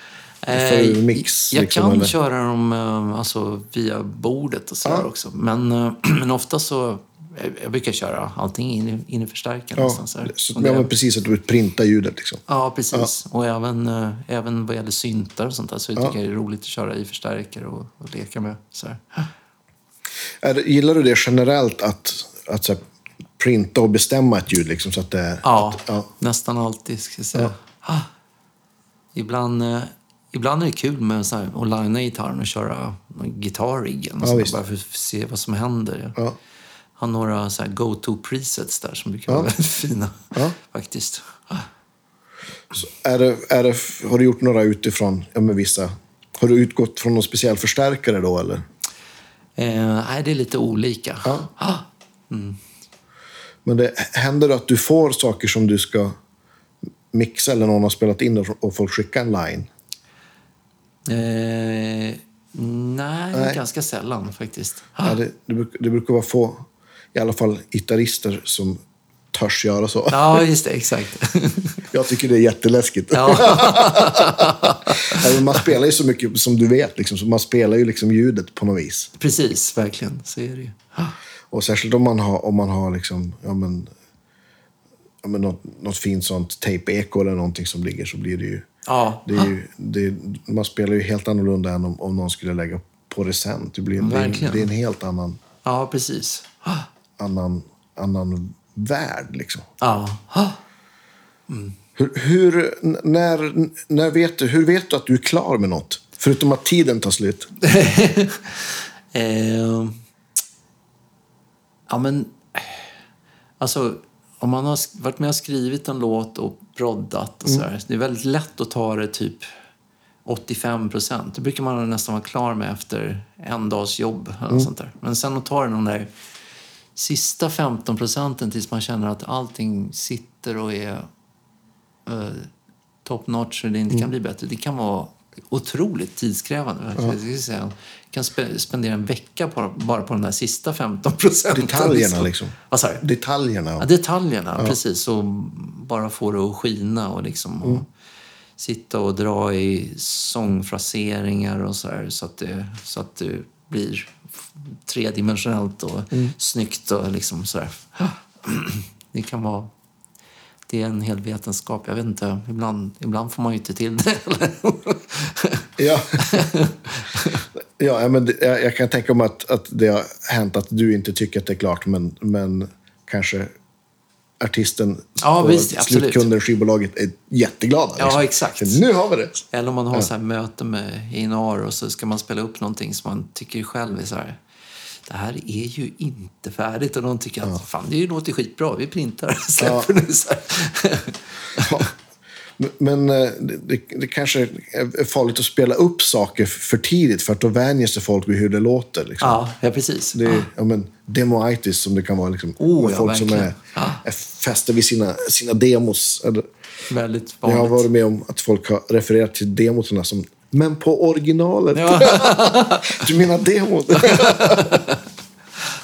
För mix? jag liksom, kan eller? köra dem eh, alltså, via bordet och sådär Ja. också. Men, eh, men ofta så... Jag, jag brukar köra allting in i, in i förstärkaren. Ja, så här. så, ja, men precis att du printar ljudet. Liksom. Ja, precis. Och även, eh, även vad gäller syntar och sånt där. Så jag tycker det är roligt att köra i förstärkare och, och leka med. Så här. Gillar du det generellt att, att så här, printa och bestämma ett ljud? Liksom, så att det, Ja, Att, ja. nästan alltid ska jag säga. Ah. Ibland, eh, ibland är det kul med så här, att linea gitarren och köra gitarriggen. Ja, Ja, bara för att se vad som händer. Ja. har några så här go-to presets där som brukar vara väldigt fina. Ja. Faktiskt. Så är det, är det, har du gjort några utifrån ja, med vissa? Har du utgått från någon speciell förstärkare då? Eller? Eh, nej, det är lite olika. Ja. Ah, Men det händer att du får saker som du ska mixa eller någon har spelat in och folk skickar en line? Eh, nej, Nej. ganska sällan faktiskt. Ja, det, det, det brukar vara få, i alla fall gitarrister som törs göra så. Ja, just det. Exakt. Jag tycker det är jätteläskigt. ja. Man spelar ju så mycket som du vet. Liksom, så man spelar ju liksom ljudet på något vis. Precis, verkligen. Så är det ju. Och särskilt om man har, om man har liksom, ja, men, ja, men något, något fint sånt tape-eko eller någonting som ligger så blir det ju... Ja, Det är ju det, man spelar ju helt annorlunda än om, om någon skulle lägga på det sen. Det, blir, det, är, det är en helt annan, ja precis. annan, annan värld. Liksom. Ja. Ah. Hur, hur, n- när, när vet du, hur vet du att du är klar med något? Förutom att tiden tar slut. Eh, ja, men... Alltså, om man har varit med och skrivit en låt och proddat och så här, Det är väldigt lätt att ta det typ 85 procent. Det brukar man nästan vara klar med efter en dags jobb. Eller något sånt där. Men sen att ta den där sista 15 procenten tills man känner att allting sitter och är eh, top notch och det inte kan bli bättre. Det kan vara otroligt tidskrävande. Säga. Jag kan spe- spendera en vecka på, bara på de där sista 15 procenten. Detaljerna liksom. Vad sa du? Detaljerna. Ja, detaljerna, precis. Och bara få det att skina och liksom och sitta och dra i sångfraseringar och så här, så att det, så att det blir tredimensionellt och snyggt och liksom så här. Det kan vara... Det är en hel vetenskap. Jag vet inte, ibland, ibland får man ju inte till det. Ja. ja, ja, men det, jag, kan tänka mig att, att det har hänt att du inte tycker att det är klart, men, men kanske artisten Ja, och visst, slutkunden, skivbolaget, är jätteglada. Ja, exakt. För Nu har vi det. Eller om man har så här möte med A&R och så ska man spela upp någonting som man tycker själv är så här. Det här är ju inte färdigt och någon tycker att fan det låter skitbra, vi printar släpper nu. Så. Ja. Men- eh, det, det, kanske är farligt att spela upp saker för tidigt, för att då vänjer sig folk vid hur det låter. Liksom. Ja, ja, precis. Det är ja, men, demoitis som det kan vara. Liksom, Oh, ja, folk som verkligen. är, Ja. är fästa vid sina, sina demos. Väldigt jag har vanligt. varit med om att folk har refererat till demoterna som men på originalet. du menar demot?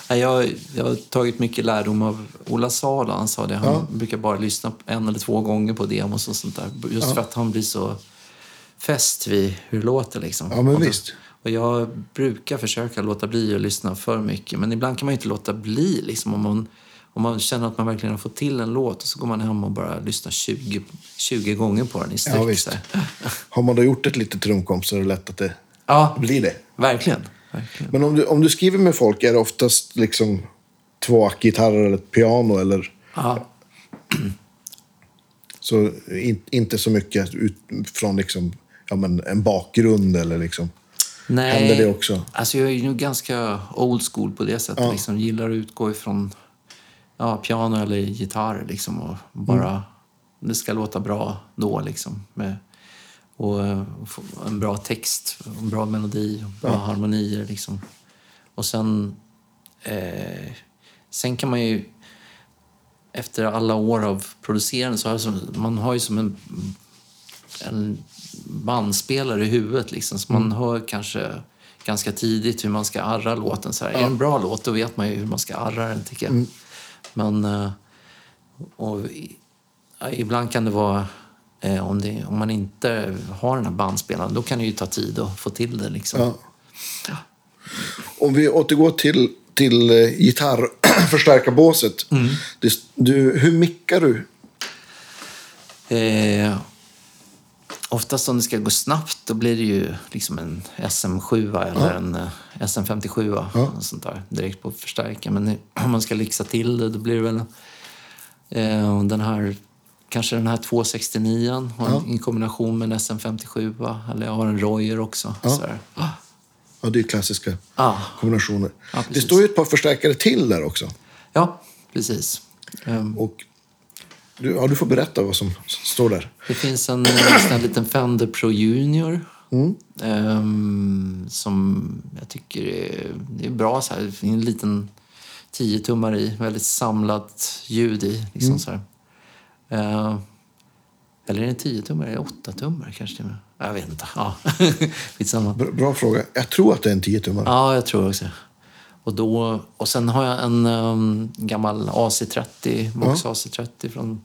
Jag, jag har tagit mycket lärdom av Ola Sala. Han sa det. Han brukar bara lyssna en eller två gånger på demos och sånt där. Just för att han blir så fäst vid hur det låter. Liksom. Ja, men och, visst. och jag brukar försöka låta bli att lyssna för mycket. Men ibland kan man ju inte låta bli. Liksom, om, man, om man känner att man verkligen har fått till en låt och så går man hem och bara lyssnar 20, 20 gånger på den i sträck. Ja, visst. Har man då gjort ett litet trumkomp så är det lätt att det ja blir det. verkligen. verkligen. Men om du, om du skriver med folk, är det oftast liksom två ackgitarrer eller ett piano? Eller, Ja. så in, inte så mycket ut från liksom, ja, men en bakgrund eller liksom. Nej, Händer det också? Alltså jag är ju ganska old school på det sättet. Liksom, gillar att utgå ifrån ja, piano eller gitarr. Liksom, och bara, Mm. Det ska låta bra då. Liksom, med, och, eh, och få en bra text, en bra melodi, bra harmonier. Liksom. Och sen, eh, sen kan man ju... Efter alla år av producerande så har som, man har ju som en en bandspelare i huvudet. Liksom. Så man hör kanske ganska tidigt hur man ska arra låten. Så här. Är det en bra låt, då vet man ju hur man ska arra den, tycker jag. Men, eh, och ja, ibland kan det vara, eh, om, det, om man inte har den här bandspelaren, då kan det ju ta tid att få till det. Liksom. Ja. Om vi återgår till, till eh, gitarrförstärkarbåset. Mm. Det, du, hur mickar du? Eh, oftast om det ska gå snabbt, då blir det ju liksom en SM7 eller en eh, SM57 och sånt där, direkt på förstärkaren. Men om man ska lyxa till det, då blir det väl eh, den här, kanske den här 269 och i kombination med en SM57 eller jag har en Royer också. Sådär. Ah, Ja, det är klassiska ah. kombinationer. Ja, det står ju ett par förstärkare till där också. Ja, precis. Ehm, Och du, ja, du får berätta vad som står där. Det finns en, en sån här liten Fender Pro Junior. ehm, som jag tycker är, det är bra. Så här. Det är en liten 10-tummare i. Väldigt samlat ljud i. Liksom så här. Eh, eller är det en 10-tummare? Är det 8-tummare kanske? till och med? Jag vet inte. Ja. Skitsamma. Bra, bra fråga. Jag tror att det är en 10 tummare. Ja, jag tror också. Och, då, och sen har jag en um, gammal AC30, Vox AC30 från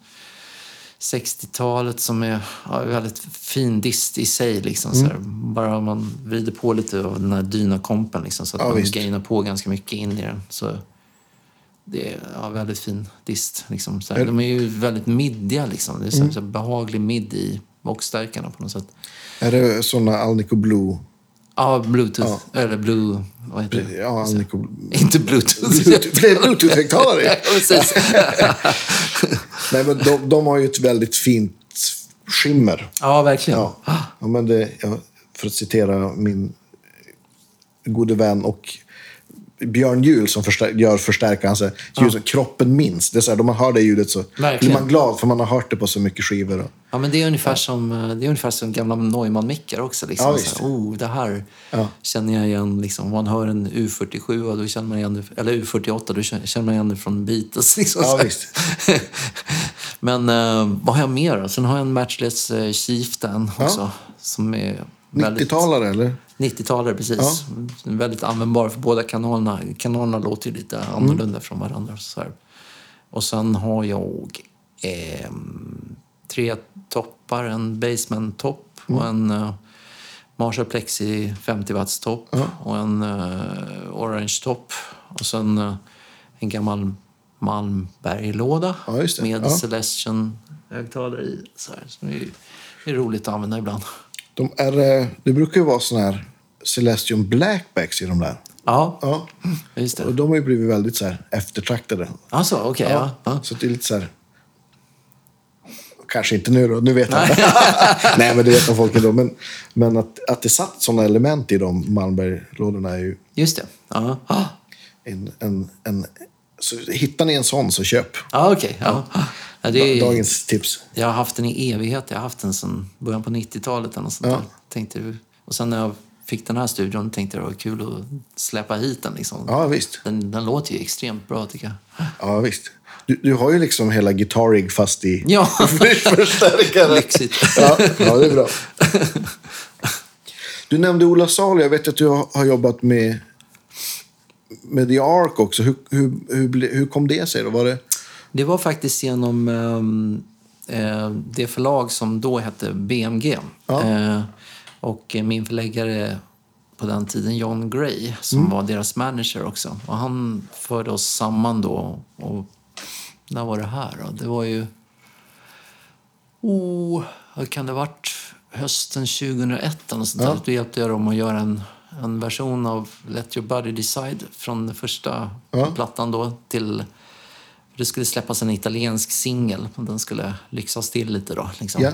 60-talet som är ja, väldigt fin dist i sig. Liksom, så här. Bara om man vrider på lite av den här dynakompen liksom, så att Ja, man visst. gainar på ganska mycket in i den. Så det är ja, väldigt fin dist. Liksom, så här. Är- De är ju väldigt middiga. Liksom. Det är så, här, så här behaglig midd i Vox-stärkarna på något sätt. Är det såna Alnico Blue? Ja, bluetooth. Eller blue... Vad heter det? Ja, Alnico... Inte bluetooth. Bluetooth- Det är Bluetooth-högtalare. Ja, precis. Nej, men de, de har ju ett väldigt fint skimmer. ja, verkligen. Ja, ja men det, ja, för att citera min gode vän och Björn Juhl som förstär, gör förstärkaren. Han säger ljud som kroppen minns. Det är så här, då man hör det ljudet så Verkligen. blir man glad för man har hört det på så mycket skivor. Och, Ja, men det är ungefär som, eh, det är ungefär som gamla Neumann-mickar också. Liksom. Ja, så visst. här, oh, det här Ja. känner jag igen. Liksom. Om man hör en U47, då känner man igen eller U48, då känner man igen det från Beatles. Liksom, Ja, visst. men eh, vad har jag mer? Sen har jag en Matchless uh, Chieftain också. Som är. 90-talare eller? 90-talare, precis. Väldigt användbar för båda kanalerna. Kanalerna låter ju lite annorlunda från varandra. Så här. Och sen har jag ehm, tre toppar. En basement-topp och en uh, Marshall Plexi 50 watts topp och en eh, orange-topp. Och sen eh, en gammal Malmberglåda Ja, med Ja. Celestion-högtalare i. Så, här. så det, är, det är roligt att använda ibland. De är, eh, det brukar ju vara såna här Celestion Blackbacks i de där. Ja, Ja. just det. Och de har ju blivit väldigt så här eftertraktade. Alltså, okej. ja. Ja. Så det är lite så här... Kanske inte nu då, nu vet jag. Nej, men det vet nog folk ändå. Men, men att, att det satt sådana element i de Malmberglådorna är ju Just det. Ja, ah. en... en, en så hittar ni en sån så köp. ah, okej. Ja. Ja, är, Dagens tips. Jag har haft den i evighet. Jag har haft den sedan början på 90-talet. Eller sånt Ja. Tänkte, och sen när jag fick den här studion tänkte jag det var kul att släppa hit den. Liksom. Ja, visst. Den, den låter ju extremt bra tycker jag. Ja, visst. Du, du har ju liksom hela Guitarig fast i Ja, förstärkare. lyxigt. Ja, ja, det är bra. Du nämnde Ola Salo. Jag vet att du har jobbat med, med The Ark också. Hur, hur, hur, hur kom det sig? Då? Var det... Det var faktiskt genom ehm, eh, det förlag som då hette BMG. Ja. Eh, och min förläggare på den tiden, John Gray, som var deras manager också. Och han förde oss samman då. Och när var det här då? Det var ju... Oh, vad kan det ha varit? Hösten 2001 eller sånt Ja. Då hjälpte jag dem att göra en, en version av Let your body decide från den första Ja. plattan då till det skulle släppas en italiensk singel den skulle lyxas till lite då. Liksom. Ja.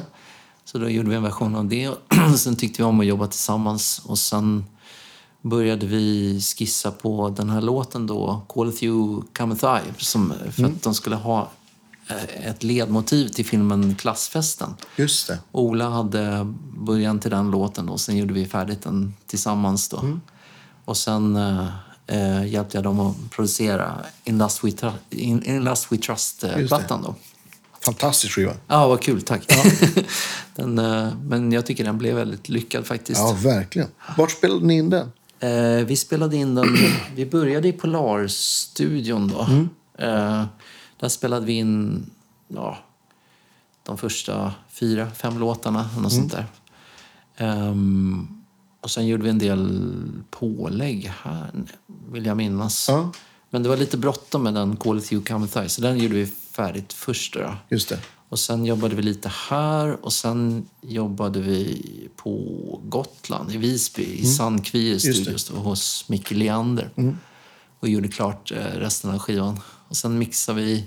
Så då gjorde vi en version av det. sen tyckte vi om att jobba tillsammans och sen började vi skissa på den här låten då, Call You Cometh I, som, för Mm. att de skulle ha eh, ett ledmotiv till filmen Klassfesten. Just det. Ola hade början till den låten och sen gjorde vi färdigt den tillsammans då. Mm. Och sen eh, hjälpte jag dem att producera In Lust We, Tru- In, In Lust We Trust-plattan då. Fantastisk skiva. Ja, vad kul. Tack. den, eh, men jag tycker den blev väldigt lyckad faktiskt. Ja, verkligen. Vart spelade ni in den? Eh, vi spelade in den... Vi började i Polarstudion då. Mm. Eh, där spelade vi in ja, de första fyra, fem låtarna. Något sånt där. Ehm, och sen gjorde vi en del pålägg här, vill jag minnas. Ja. Men det var lite bråttom med den Call it you come with så den gjorde vi färdigt först. Då. Just det. Och sen jobbade vi lite här och sen jobbade vi på Gotland, i Visby, i Sandkvie det. Studios då, hos Micke Leander. Och gjorde klart eh, resten av skivan. Och sen mixade vi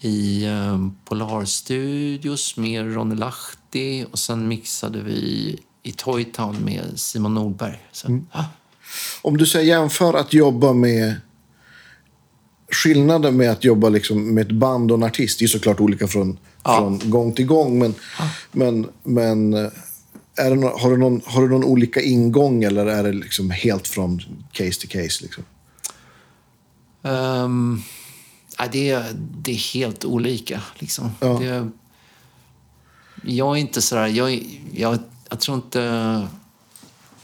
i eh, Polar Studios med Ronny Lahti och sen mixade vi i Toytown med Simon Nordberg. Så, ah, Om du säger jämför att jobba med skillnaden med att jobba liksom med ett band och en artist är såklart olika från, från gång till gång. Men, men, men eh, är det har, du någon, har du någon olika ingång eller är det liksom helt från case till case? Liksom? Ehm, ja, det, är, det är helt olika. Liksom. Ja. Det, jag är inte sådär... Jag, jag, jag tror inte...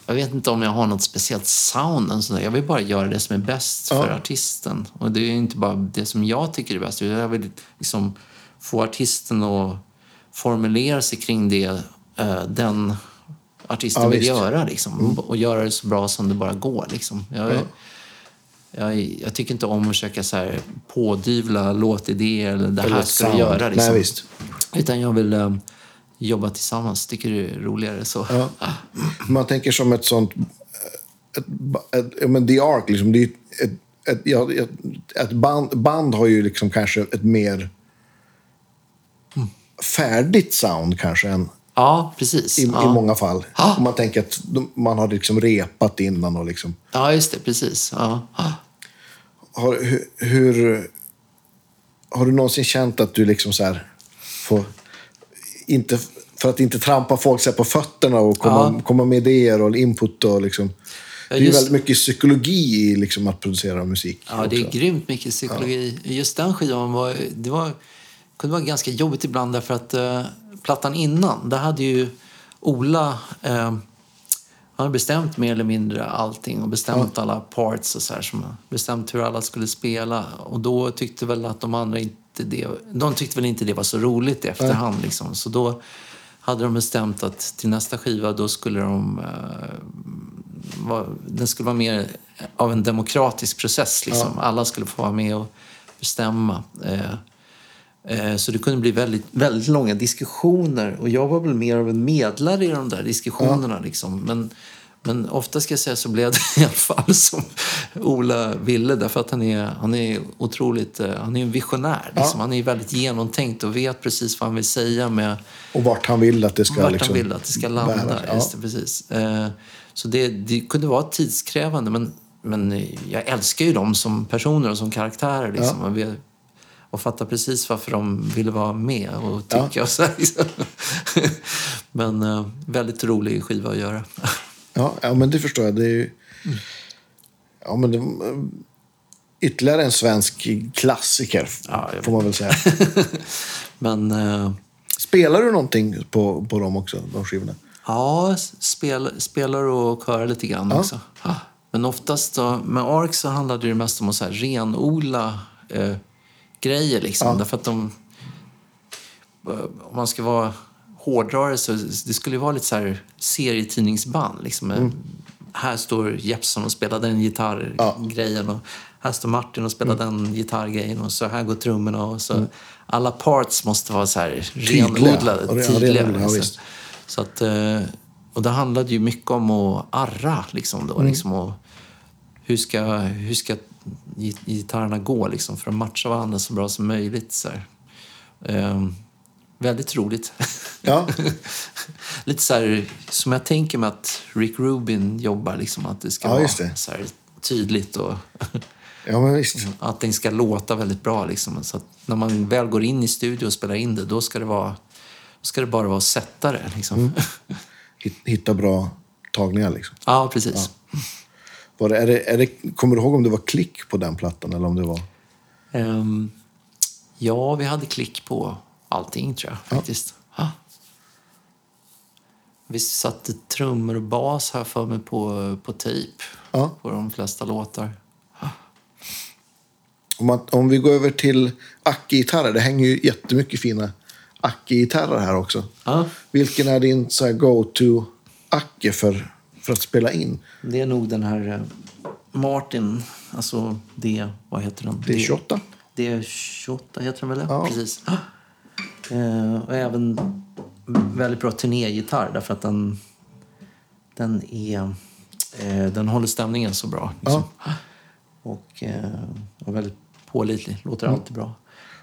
Jag vet inte om jag har något speciellt sound. eller sådär. Jag vill bara göra det som är bäst för Ja. artisten. Och det är inte bara det som jag tycker är bäst. Jag vill liksom få artisten att formulera sig kring det eh, den artisten Ja, vill visst. göra. Liksom. Och göra det så bra som det bara går. Liksom. Jag, jag, jag tycker inte om att försöka så här pådyvla låtidéer eller det här Eller ska du sound. göra. Liksom. Nej, visst. Utan jag vill eh, jobba tillsammans. Tycker det är roligare så. Ja. Man tänker som ett sånt... Ett, ett, ja, men The Ark, liksom, det är ett, ett, ett, ett band, band har ju liksom kanske ett mer färdigt sound kanske än Ja, precis. i, ja. i många fall. Ja. Om man tänker att man har liksom repat innan och liksom... ja, just det. Precis. Ja. Har, hur, hur, har du någonsin känt att du liksom så här får... Inte, för att inte trampa folk på fötterna och komma, Ja. komma med idéer och input och liksom... Ja, det är ju just- väldigt mycket psykologi i liksom att producera musik. Ja, det är också. grymt mycket psykologi. Just den skivan var, det var, kunde vara ganska jobbigt ibland därför att eh, plattan innan, där hade ju Ola eh, han hade bestämt mer eller mindre allting och bestämt alla parts och så här, som bestämt hur alla skulle spela. Och då tyckte väl att de andra inte det, de tyckte väl inte det var så roligt i efterhand liksom. Så då hade de bestämt att till nästa skiva då skulle de eh, var, den skulle vara mer av en demokratisk process. Liksom. Alla skulle få vara med och bestämma. Eh, eh, så det kunde bli väldigt, väldigt långa diskussioner. Och jag var väl mer av en medlare i de där diskussionerna. Liksom. Men, men ofta ska jag säga så blev det i alla fall som Ola ville. Därför att han är, han är otroligt eh, han är en visionär. Liksom. Han är väldigt genomtänkt och vet precis vad han vill säga med Och vart han vill att det ska vart liksom han vill att det ska landa. Ja. Just det, precis. Eh, så det, det kunde vara tidskrävande, men, men jag älskar ju dem som personer och som karaktärer. Liksom, och, vi, och fattar precis varför de ville vara med och tycka. Och så, här, liksom. men eh, väldigt rolig skiva att göra. Ja, ja, men det förstår jag. Det är ju... Ja, men det... Ytterligare en svensk klassiker, Ja, får man väl säga. men eh, Spelar du någonting på, på dem också, de skivorna? Ja, spel, spelar och körar lite grann också. Ja. Men oftast då, med ARK så handlade det mest om att så här renodla eh, grejer. Liksom. Därför att de... Om man ska vara hårdrare så det skulle vara lite så här serietidningsband. Liksom. med- Här står Jeppson och spelar den gitarrgrejen. Och här står Martin och spelar den gitarrgrejen. Och så här går trummorna. Och så, Alla parts måste vara så här renodlade, tydliga. ja, liksom. Så att, eh, och det handlade ju mycket om att arra. Liksom då, liksom, och hur, ska, hur ska gi- gitarrerna gå liksom, för att matcha varandra så bra som möjligt? Så här. Eh, väldigt roligt. Ja, Lite så här, som jag tänker mig att Rick Rubin jobbar. Liksom, att det ska Ja, vara det. Så här, tydligt och ja men visst. att det ska låta väldigt bra. Liksom. Så när man väl går in i studio och spelar in det, då ska det, vara, då ska det bara vara att sätta det. Liksom. Hit- Hitta bra tagningar liksom. ja, precis. Var det, är det, är det, kommer du ihåg om det var klick på den plattan eller om det var... Ehm, ja, vi hade klick på allting tror jag faktiskt. Ja. Vi satte trummor och bas här för mig på, på tejp Ja. på de flesta låtar. Om, man, om vi går över till Acke-gitarrer. Det hänger ju jättemycket fina Acke-gitarrer här också. Ja. Vilken är din go-to Acke för, för att spela in? Det är nog den här eh, Martin, alltså D, vad heter den? Det är 28. D28 heter den väl? Ja. Precis. Eh, och även väldigt bra turnégitarr därför att den, den är... Eh, den håller stämningen så bra. Liksom. Och, eh, och väldigt pålitlig. Låter Mm. alltid bra.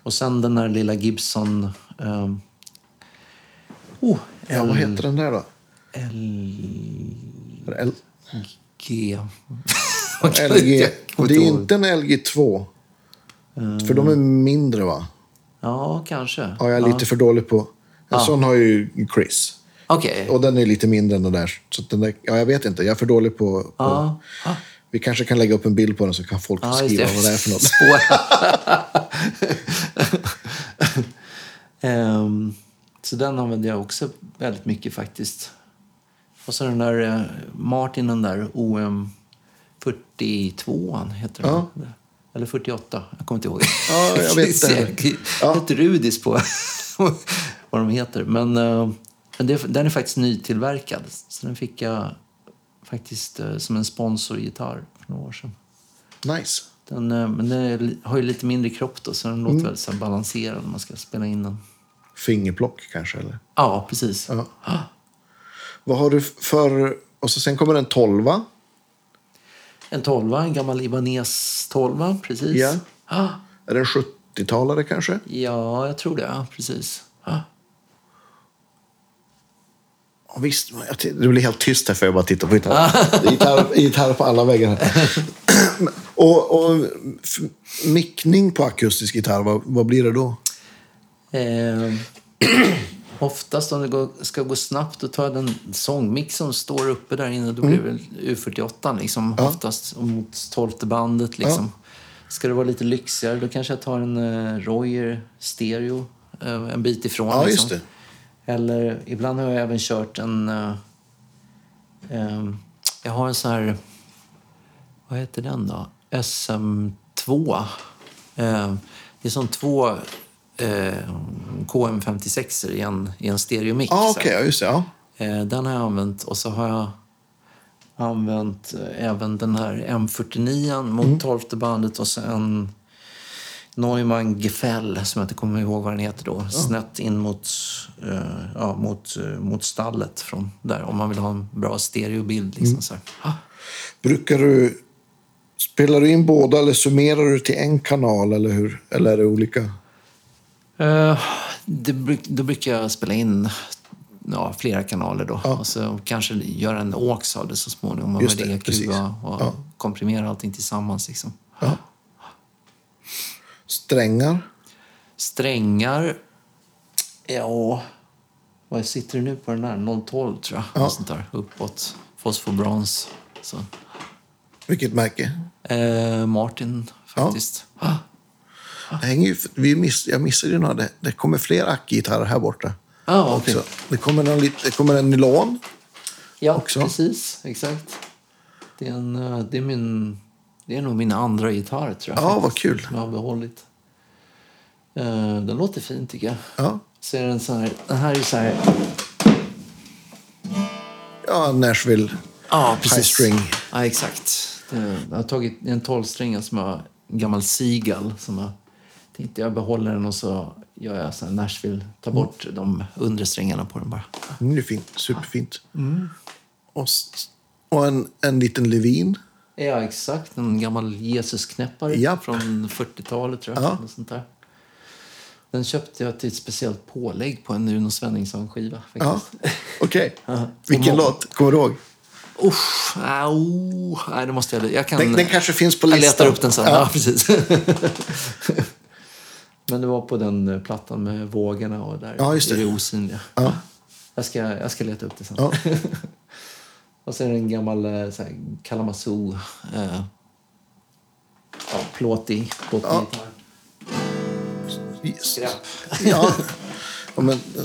Och sen den där lilla Gibson... Eh, oh, Ja, vad heter den där då? L- Vad kan LG. Det är inte en LG2. För de är mindre va? Ja, kanske. Ja, jag är lite för dålig på... En sån har ju Chris. Okej. Och den är lite mindre än den där. Så den där ja, jag vet inte. Jag är för dålig på... på Ja. Vi kanske kan lägga upp en bild på den så kan folk Ja, skriva det. vad det är för något. Ehm, så den använder jag också väldigt mycket faktiskt. Och så den där eh, Martin, den där OM 42 heter den. Ja. Eller 48, jag kommer inte ihåg. Ja, jag vet det. Ja. Rudis på vad de heter. Men, eh, men det, den är faktiskt nytillverkad. Så den fick jag faktiskt eh, som en sponsorgitarr för några år sedan. Nice. Den, eh, men den har ju lite mindre kropp då, så den Mm. låter väldigt så balanserad när man ska spela in den. Fingerplock kanske? Eller? Ja, precis. Ja. Vad har du för... Och så sen kommer en tolva. En tolva, en gammal Ibanez tolva, precis. Ja. Ah, Är det en 70-talare kanske? ja, jag tror det. Ja, precis. Ah. Ja, visst, det blir helt tyst här för jag bara tittar på gitarr. Det är gitarr, gitarr på alla väggar och, och mickning på akustisk gitarr, vad, vad blir det då? Eh, oftast om det går, ska gå snabbt då tar jag den sångmix som står uppe där inne. Då blir det väl U48 liksom. Oftast och mot tolfte bandet liksom. Ska det vara lite lyxigare då kanske jag tar en uh, Royer stereo eh, en bit ifrån. Ja, liksom. just det. Eller ibland har jag även kört en... eh, eh, jag har en sån här... Vad heter den då? SM2. Eh, det är som två eh, KM56 i en, i en stereomix. Här. ja, just det. Ja. Eh, den har jag använt och så har jag använt eh, även den här M49 mot Mm. tolfte bandet och sen Neumann Gefäll som jag inte kommer ihåg vad den heter då. Snett in mot, eh, ja, mot, eh, mot stallet från där om man vill ha en bra stereobild. Liksom, Mm. så. Ah. Brukar du... Spelar du in båda eller summerar du till en kanal eller hur? Eller är det olika? Eh, det, då brukar jag spela in ja, flera kanaler då. Ja. Och så kanske göra en åks av det så småningom. Och EQ precis. och Ja. komprimera allting tillsammans. Liksom. Strängar? Strängar, ja... Vad sitter det nu på den där? 012 tror jag. Ja. Sånt där. Uppåt. Fosforbrons. Så. Vilket märke? Eh, Martin faktiskt. Ah. Det hänger ju, vi miss, jag missade ju några. Det, det kommer fler Acke-gitarrer här borta. Ja, okej. också. Det kommer, lit- det kommer en nylon. Ja, också. precis. Exakt. Det är, en, eh, det, är min, det är nog min andra gitarr tror jag. Ja, vad kul. Jag har behållit. Eh, den låter fin tycker jag. Ja, Så den, så här, den här är så här... ja Nashville. Ja, High string. Ja, exakt. Jag har tagit en tolvsträngare som jag, en gammal Seagull som jag tänkte jag behåller den och så gör jag så här Nashville, tar bort de undre strängarna på den bara. Mm, det är fint. Superfint. Mm. Och, och en, en liten Levin. Ja, exakt. En gammal Jesusknäppare Japp. från 40-talet tror jag. Ja. Sånt där. Den köpte jag till ett speciellt pålägg på en Uno Svenningsson-skiva. Ja, okej. Ja. Vilken Och- låt? Kommer du ihåg? Usch, au, nej, det måste jag... Jag, kan, Den, den kanske finns på jag listan. letar upp den sen. Ja. Ja. precis. Men det var på den eh, plattan med vågorna och där Ja, just är det. det osynliga. Ja. Jag, ska, jag ska leta upp det sen. Ja. och sen är det en gammal eh, så här, Kalamazoo. Eh, ja, plåtig, plåtig Ja. Skräp. Ja. ja, men eh,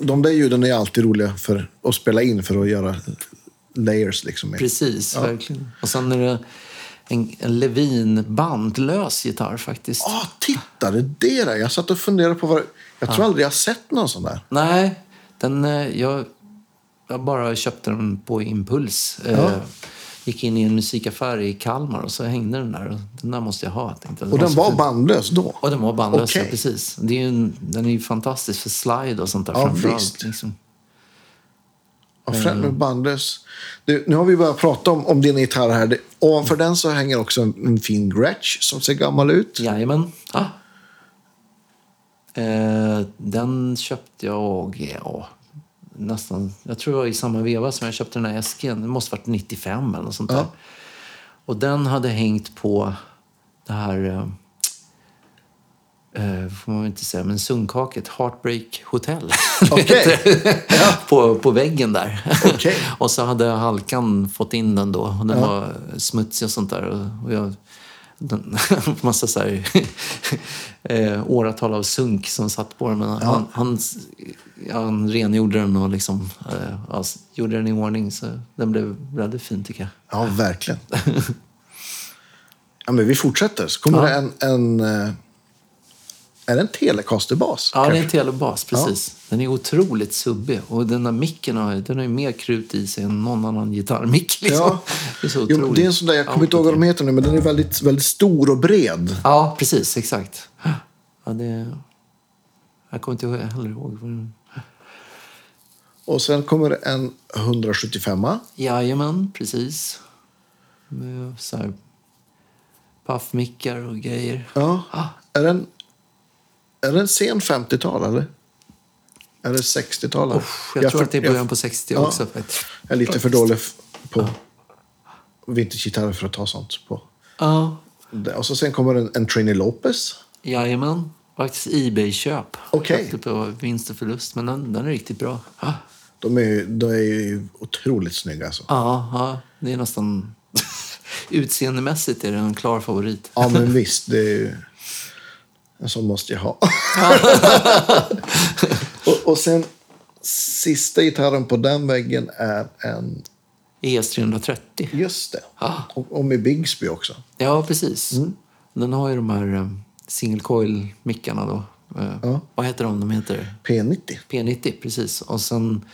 de där ljuden är alltid roliga för att spela in för att göra layers liksom. Precis, verkligen. Och sen är det en, en Levin bandlös gitarr faktiskt. Ah, titta, det är det där. Jag satt och funderade på vad... Jag tror aldrig jag sett någon sån där. Nej, den, eh, jag, jag bara köpte den på impuls. Eh, Ja. Gick in i en musikaffär i Kalmar och så hängde den där. Den där måste jag ha. tänkte. Och den var bandlös då? Och den var bandlös, Okej. ja, precis. Det är en, den är ju fantastisk för slide och sånt där Ja, framförallt. Liksom. Ja, främst med bandlös. Du, nu har vi börjat prata om, om dina gitarrer här. Det, ovanför den så hänger också en, en fin Gretsch som ser gammal ut. Jajamän. Ah. Eh, den köpte jag ja, nästan... Jag tror det var i samma veva som jag köpte den här esken. Det måste varit 95 eller något sånt där. Ja. Och den hade hängt på det här... Eh, eh, får man inte säga, men sunkhaket. Heartbreak Hotel. Okej. på, på väggen där. Okej. och så hade Halkan fått in den då. Och den Ja. var smutsig och sånt där. Och, jag, den, massa så här, eh, åratal av sunk som satt på den. Men han, han, ja, han rengjorde den och liksom, eh, ja, gjorde den i ordning. Så den blev väldigt fin tycker jag. Ja, verkligen. ja, men vi fortsätter. Så kommer Ja. det en... en eh, är det en Telecaster-bas? Ja, det är kanske? en telebas, precis. Den är otroligt subbig. Och den här micken har, den har ju mer krut i sig än någon annan gitarrmick. Liksom. Ja. Det är så Jo, otroligt. det är en sån där, jag kommer inte ihåg vad de heter nu, men den är väldigt, väldigt stor och bred. Ja, precis. Exakt. Ja, det... Jag kommer inte heller ihåg. Och sen kommer en 175 Jajamän, precis. Med så här puffmickar och grejer. Ja. Ah. Är den, är den sen 50-tal, eller? Är det 60-tal? Uff, jag, tror att det är början på 60 Ja. också. Jag är lite för dålig på vintagegitarrer för att ta sånt på. Ja, Det- Och så sen kommer en, en Trini Lopez. jajamän. Faktiskt Ebay-köp. Okej. Köpte på vinst och förlust, men den, den är riktigt bra. De är, ju- de är ju otroligt snygga. Alltså. ja, ja det är nästan... Utseendemässigt är det en klar favorit. Ja, men visst. Det är ju... En sån måste jag ha. och, och sen sista gitarren på den väggen är en... ES330. Just det. Ah. Och, och med Bigsby också. Ja, precis. Mm. Den har ju de här eh, single coil-mickarna då. Eh, Ja. Vad heter de? De heter P90. P90, precis. Och sen,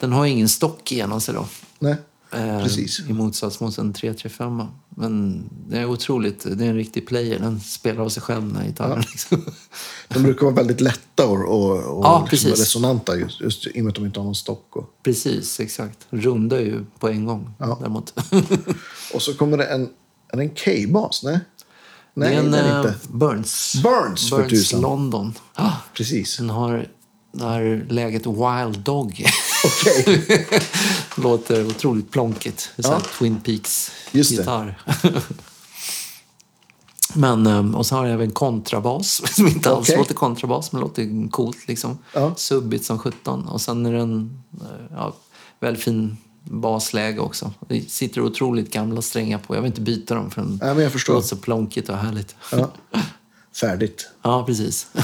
den har ingen stock igenom sig då. Nej, Eh, precis. I motsats mot en 335. Men det är otroligt. Det är en riktig player. Den spelar av sig själv den gitarren. Liksom. De brukar vara väldigt lätta och, och, och Ja, liksom resonanta just, just i och med att de inte har någon stock. Och, precis, exakt. Runda ju på en gång. Ja. Däremot. och så kommer det en, är det en K-bas? Nej, Nej det är en är eh, inte. Burns. Burns, för Burns tusan. London. Ah, Precis. Den har det här läget Wild Dog. Okej. Låter otroligt plonkigt. Det är Ja. Twin. Peaks-gitarr. men, eh, och så har jag även kontrabas, som inte alls Okej. låter kontrabas, men låter coolt. Liksom. Ja. Subbigt som 17. Och sen är det en eh, ja, väldigt fin basläge också. Det sitter otroligt gamla strängar på. Jag vill inte byta dem för den Nej, men jag förstår. låter så plonkigt och härligt. Ja. Färdigt. ja precis.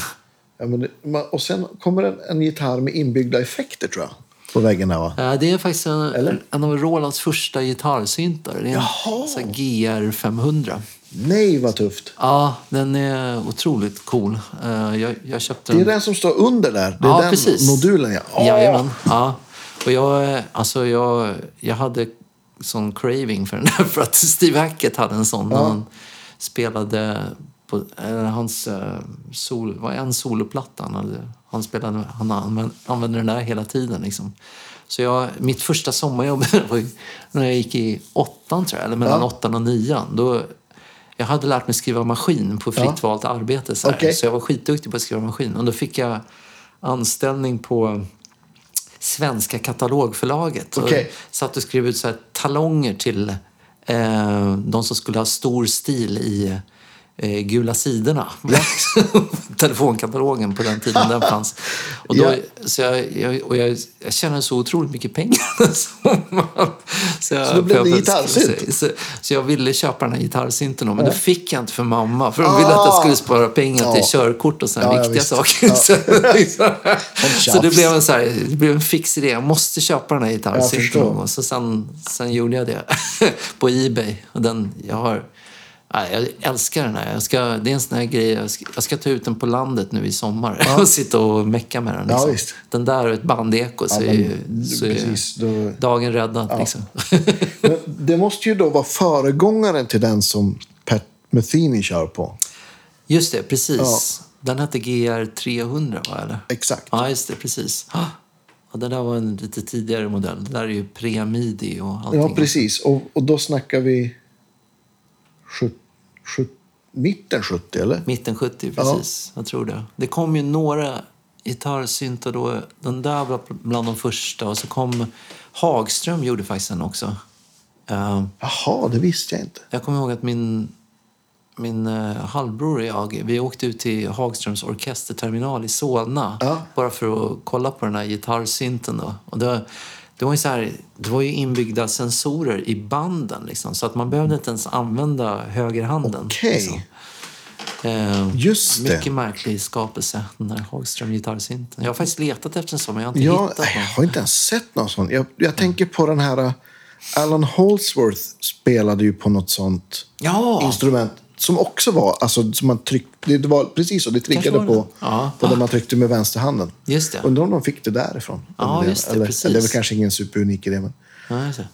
Ja, men det, och sen kommer en, en gitarr med inbyggda effekter tror jag. På väggen här va? Ja, Det är faktiskt en, Eller? en av Rolands första gitarrsyntar. Det är en GR 500. Nej vad tufft. Ja, den är otroligt cool. Eh, Jag, jag köpte Det den. är den som står under där. Det är Ja, den precis. modulen ja. Jajamän. Ja. Och jag, alltså jag, jag hade sån craving för den där för att Steve Hackett hade en sån. när Ja. Han spelade på eh, hans eh, sol, var en soloplatta han hade. Han, spelade, han använde, använde den där hela tiden. Liksom. Så jag, mitt första sommarjobb var när jag gick i åttan, tror jag, eller mellan Ja. åttan och nian. Då, jag hade lärt mig skriva maskin på fritt Ja. valt arbete. Så. Okej. så jag var skitduktig på att skriva maskin. Och då fick jag anställning på Svenska katalogförlaget. Och Okej. satt och skrev ut så här talonger till eh, de som skulle ha stor stil i eh, Gula sidorna. Telefonkatalogen på den tiden den fanns. Och, då, Ja. så jag, jag, och jag, jag tjänade så otroligt mycket pengar den sommaren. Så, jag, Så då blev det gitarrsynt? Så, så, så jag ville köpa den här gitarrsynten men det fick jag inte för mamma. För Ah. ville att jag skulle spara pengar till Ja. körkort och sådana Ja, ja, viktiga saker. Ja. Så, så det blev en, så här, det blev en fix idé. Jag måste köpa den här gitarrsynten gång. Så sen, sen gjorde jag det på Ebay. Och den, jag har Ja, jag älskar den här. Jag ska, det är en sån här grej. Jag ska, jag ska ta ut den på landet nu i sommar och sitta och mecka med den. Ja, Liksom. visst. Den där och ett bandeko så, Ja, är, men ju- så är precis, då- dagen räddad. Liksom. Men det måste ju då vara föregångaren till den som Pat Metheny kör på. Just det, precis. Den hette GR 300, va? Eller? Exakt. Ja, just det. Precis. Ja, det där var en lite tidigare modell. Det där är ju pre-midi och allting. Ja, precis. Och, och då snackar vi sjut, sjut, mitten 70, eller? Mitten 70, precis. Jag tror det. Det kom ju några gitarrsyntar då. Den där var bland de första. Och så kom Hagström gjorde faktiskt en också. Eh, Jaha, det visste jag inte. jag kommer ihåg att min, min uh, halvbror och jag vi åkte ut till Hagströms orkesterterminal i Solna Ja. bara för att kolla på den här gitarrsynten. Då. Och det, det, var ju så här, det var ju inbyggda sensorer i banden, liksom, så att man behövde inte ens använda högerhanden. Okej. Liksom. Eh, Just det. mycket märklig skapelse, den där Hagström gitarrsynten. Jag har faktiskt letat efter en sån, men jag har inte Jag, hittat jag någon. har inte ens sett någon sån. Jag, jag tänker på den här... uh, Alan Holdsworth spelade ju på något sånt Ja, instrument som också var... Alltså, som man tryckte, det var precis så. Det triggade var på, det. Ja. på där man tryckte med vänsterhanden. just det. Undrar om de fick det därifrån. Ja, Eller- just det, eller, precis. eller det är kanske ingen superunik idé. Men Ja, just det.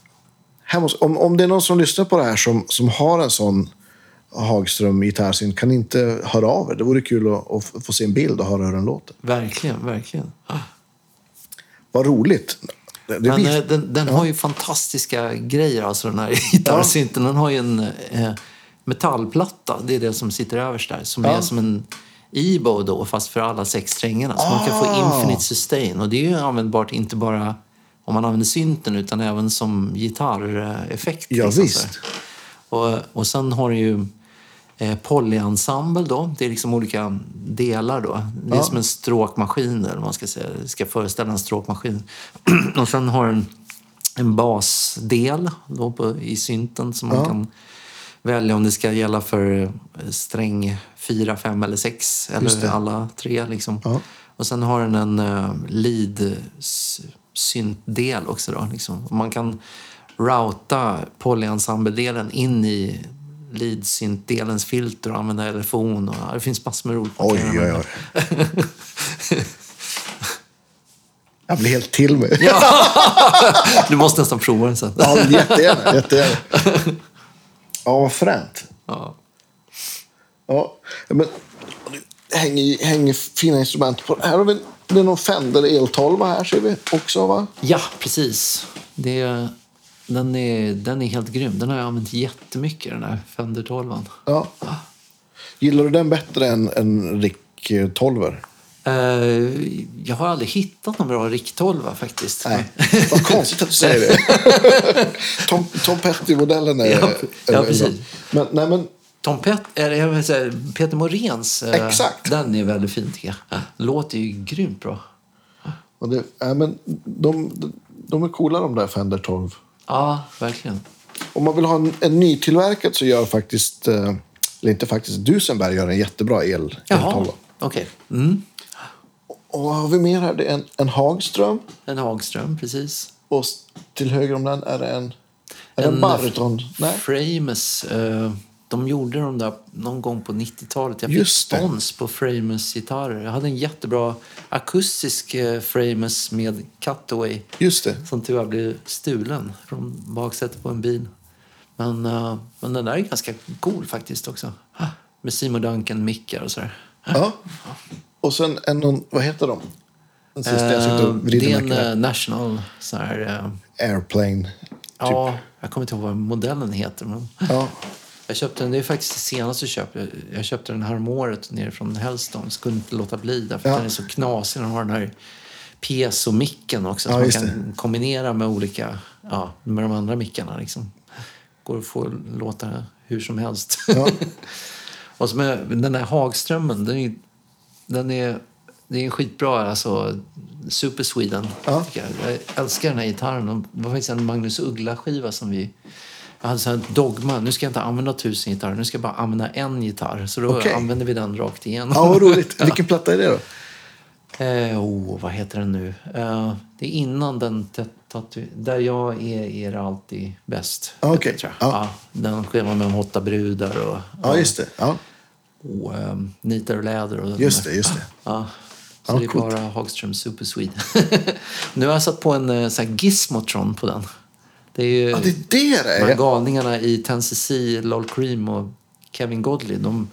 här måste, om, om det är någon som lyssnar på det här som, som har en sån Hagström gitarrsyn, kan inte höra av er? Det vore kul att, att få se en bild och höra hur den låter. Verkligen, verkligen. Ah. Vad roligt. Det, det Men eh, den, den har ju fantastiska grejer, alltså den här gitarrsynten. Den har ju en eh, metallplatta, det är det som sitter överst där, som Ja. är som en Ebo då, fast för alla sex strängarna. Så man kan få Ah. infinite sustain. Och det är ju användbart inte bara om man använder synten, utan även som gitarreffekt. Ja, liksom, visst. Och, och sen har du ju eh, polyensemble då. Det är liksom olika delar då. Det är Ja. som en stråkmaskin, eller man ska säga. Det ska föreställa en stråkmaskin. och sen har den en basdel då på, i synten som man Ja. kan välja om det ska gälla för eh, sträng 4, 5 eller 6 Just eller alla tre. Liksom. Ja. Och sen har den en uh, lead-syntdel också. Då, liksom. Man kan routa polyensemble-delen in i lead-syntdelens filter och använda telefon. Och, det finns massor med roligt Oj, oj, oj. Jag blir helt till mig. Ja. Du måste nästan prova den sen. Ja, jättegärna. jättegärna. Ja, vad fränt. Ja. Ja, men hänger, hänger fina instrument på. Här har vi det är någon Fender El12 här ser vi också va? Ja, precis. Det är, den, är, den är helt grym. Den har jag använt jättemycket, den här Fender 12. Ja. Gillar du den bättre än, än Rick eh, 12 Uh, jag har aldrig hittat någon bra 12 faktiskt. Nej, vad konstigt att du säger det. Tom, Tom Petty-modellen är... Ja, ja, precis. Men, nej, men Tom Pet, eller säga, Peter Moréns, eh, Exakt. den är väldigt fin tycker jag. Låter ju grymt bra. Och det, nej, men de, de är coola de där Fender 12. Ja, verkligen. Om man vill ha en, en nytillverkad så gör faktiskt, eh, eller inte faktiskt, Dusenberg gör en jättebra el, Jaha, el okej. Mm. Och vad har vi mer här? Det är en, en Hagström. En Hagström, precis. Och till höger om den är det en, är en En. Nej. Framus. eh, de gjorde de där någon gång på 90-talet. Jag fick spons på Framus-gitarrer. Jag hade en jättebra akustisk eh, Framus med cutaway. Just det. Som tyvärr blev stulen från baksätet på en bil. Men, eh, men den där är ganska cool faktiskt också. Med Seymour Duncan-mickar och sådär. Ja. Och sen en, någon, vad heter de? Den sista jag sitter Eh, och det är en eh, här. national så här, eh, Airplane. Ja, jag kommer inte ihåg vad modellen heter. Men Ja. jag köpte den, det är faktiskt det senaste jag köpte. Jag köpte den här om året nere från Hellstone. Så kunde inte låta bli därför Ja. den är så knasig. Den har den här piezo-micken också. Ja, som man kan kombinera med olika, ja, med de andra mickarna. Liksom. Går att få låta hur som helst. Ja. Och så med den där Hagströmmen, den är, den är, det är en skitbra, alltså Super Sweden. Ja. Jag. jag älskar den här gitarren. Det var faktiskt en Magnus Uggla-skiva som vi... Jag hade här dogma, nu ska jag inte använda tusen gitarrer, nu ska jag bara använda en gitarr. Så då Okej. använder vi den rakt igenom. ja, vad roligt. Vilken platta är det då? Eh, oh, vad heter den nu? Eh, det är innan den där jag är, är det alltid bäst. Ah, tror jag. Ja. Ja, den skivan med åtta brudar och, Ja, just det. Ja, och um, nitar och läder. Och just det. Just det. Ja. Så Ja, det är coolt. bara Hagström Super Swede. nu har jag satt på en eh, sån här Gizmotron på den. Det är ju Ja, det är det det de är. galningarna i 10cc, Lol Cream och Kevin Godley. De,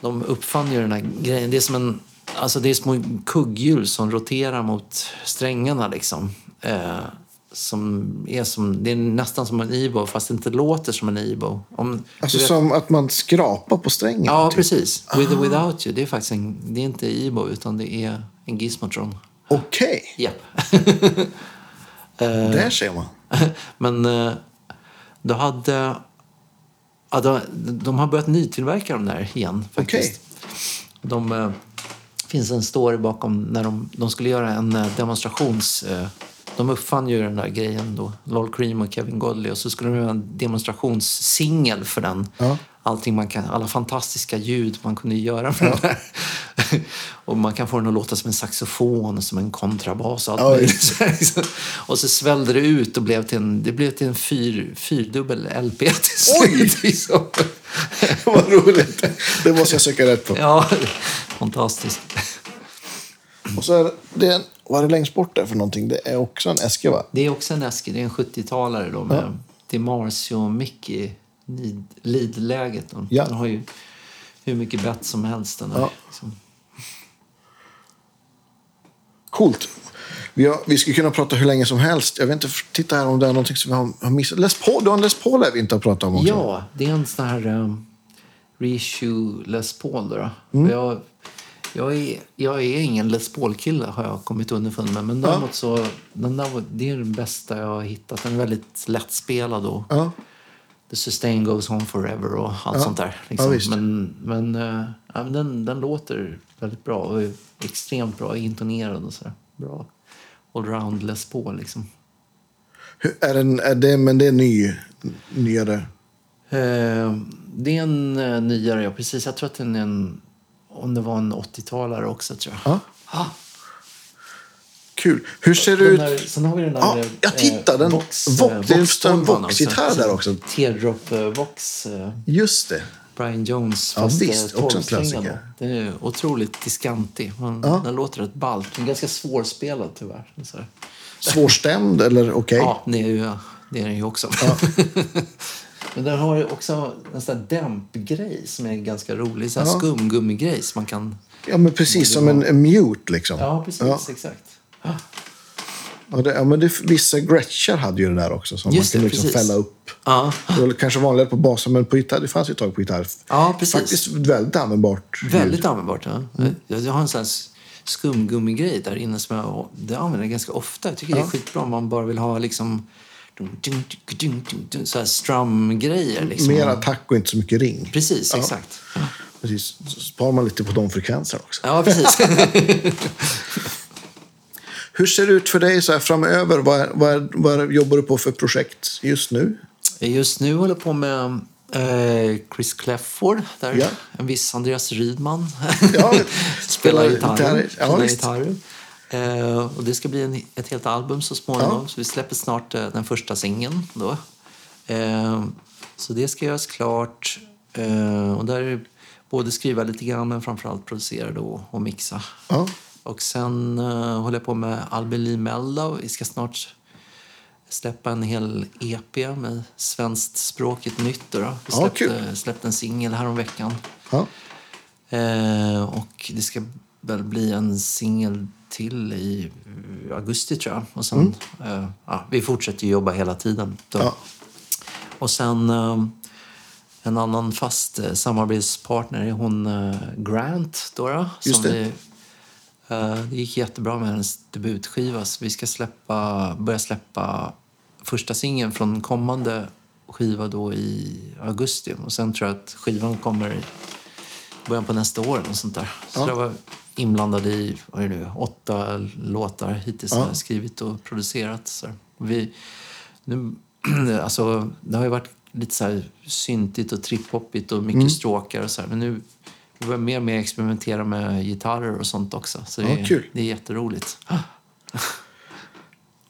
de uppfann ju den här grejen. Det är som en... Alltså det är små kugghjul som roterar mot strängarna liksom. Eh, som är som, det är nästan som en Evo fast det inte låter som en Evo. Om, Alltså vet- som att man skrapar på strängen. Ja, typ. precis. With or without you. Det är faktiskt en, det är inte Evo utan det är en Gizmotron. Okej, Japp. där ser man. Men eh, då hade... Ja, de, de har börjat nytillverka de där igen faktiskt. De, eh, finns en story bakom när de, de skulle göra en eh, demonstrations... De uppfann ju den där grejen då, Lol Cream och Kevin Godley. Och så skulle de göra en demonstrationssingel för den. Ja. Allting man kan, alla fantastiska ljud man kunde göra för den där. och man kan få den att låta som en saxofon, som en kontrabas och allt Ja. Och så svällde det ut och blev till en, det blev till en fyr, fyrdubbel LP till Oj! slut. liksom. Vad roligt. Det måste jag söka rätt på. Ja, fantastiskt. Och så är det- en- vad är det längst bort där för någonting? Det är också en äske va? Det är också en Eske, det är en 70-talare då med Ja. Marcy och Mickey lead-läget. De, Ja. den har ju hur mycket bett som helst den här. Ja. Liksom. Coolt. Vi, har, vi skulle kunna prata hur länge som helst. Jag vet inte, titta här om det är någonting som vi har, har missat. Les Paul, du har en Les Paul vi inte har pratat om också. Ja, det är en sån här um, reissue Les Paul. Då, då. Mm. Jag, jag, är, jag är ingen Les Paul-kille har jag kommit underfund med. Men däremot så, den där, det är den bästa jag har hittat. Den är väldigt lättspelad och Ja. The Sustain Goes On Forever och allt sånt där. Liksom. Ja, men men, ja, men den, den låter väldigt bra och är extremt bra intonerad och så där. Bra allround Les Paul liksom. Hur, är den, är det, men det är ny, nyare. Eh, det är en eh, nyare, ja precis. Jag tror att den är en, om det var en 80-talare också tror jag. Ja. Ah, Kul. Hur ser det den ut? där, sen har vi den där... Ja, eh, jag tittar, den- Vox- eh, det är en alltså. där också. Teardrop eh. Eh, Just det. Brian Jones. Ja, visst, också en klassiker. Den är otroligt diskantig. Man, Ja. Den låter rätt ballt. Den är ganska svårspelad tyvärr. Så. Svårstämd eller okej? Ja, det är, ju, det är den ju också. Men den har ju också en sån där dämpgrej som är ganska rolig. Så här Ja. skumgummigrej som man kan... Ja, men precis som en, en mute liksom. Ja, precis. Ja. Exakt. Och det, ja, men det, vissa Gretschar hade ju det där också. Som Just man det, kunde liksom precis. fälla upp. Ja, Det var kanske vanligare på basen, men på gitarr, det fanns ju ett tag på gitarr. ja precis. Faktiskt väldigt användbart Väldigt ljud. användbart. Ja. Jag, jag har en sån här skumgummigrej där inne som jag det använder ganska ofta. Jag tycker det är skitbra om man bara vill ha liksom så här strum-grejer. Liksom. Mer attack och inte så mycket ring. Precis, Ja. exakt. Precis. Så sparar man lite på de frekvenserna också. Ja, precis. Hur ser det ut för dig så här framöver? Vad, vad, vad jobbar du på för projekt just nu? Just nu håller jag på med eh, Chris Clefford, där Ja. en viss Andreas Rydman Ja, spelar gitarr. gitarr. Ja, spelar gitarr. Eh, och det ska bli en, ett helt album så småningom. Ja. Så vi släpper snart eh, den första singeln då. Eh, så det ska göras klart. Eh, och där är både skriva lite grann men framförallt producera då och mixa. Ja. Och sen uh, håller jag på med Albin Lee Meldau. Vi ska snart släppa en hel EP med svenskt språket nytt. Då, då. Vi Ja, släppte, kul. släppte en singel häromveckan. Ja. Eh, och det ska väl bli en singel till i augusti tror jag. Och sen, eh, ja, vi fortsätter ju jobba hela tiden. Mm. Ja. Och sen eh, en annan fast eh, samarbetspartner är hon Grant. Då, då, Just som det. Vi, det gick jättebra med hennes debutskiva så vi ska släppa, börja släppa första singeln från kommande skiva då i augusti. Och sen tror jag att skivan kommer i början på nästa år. Och sånt där. Så Ja. jag var inblandad i vad är det nu, åtta låtar hittills Ja. skrivit och producerat. Så vi, nu, alltså, det har ju varit lite så här syntigt och triphoppigt och mycket Mm. stråkar och så här. Men nu vi börjar mer och mer experimentera med gitarrer och sånt också. Så det, Ja, är, kul. det är jätteroligt.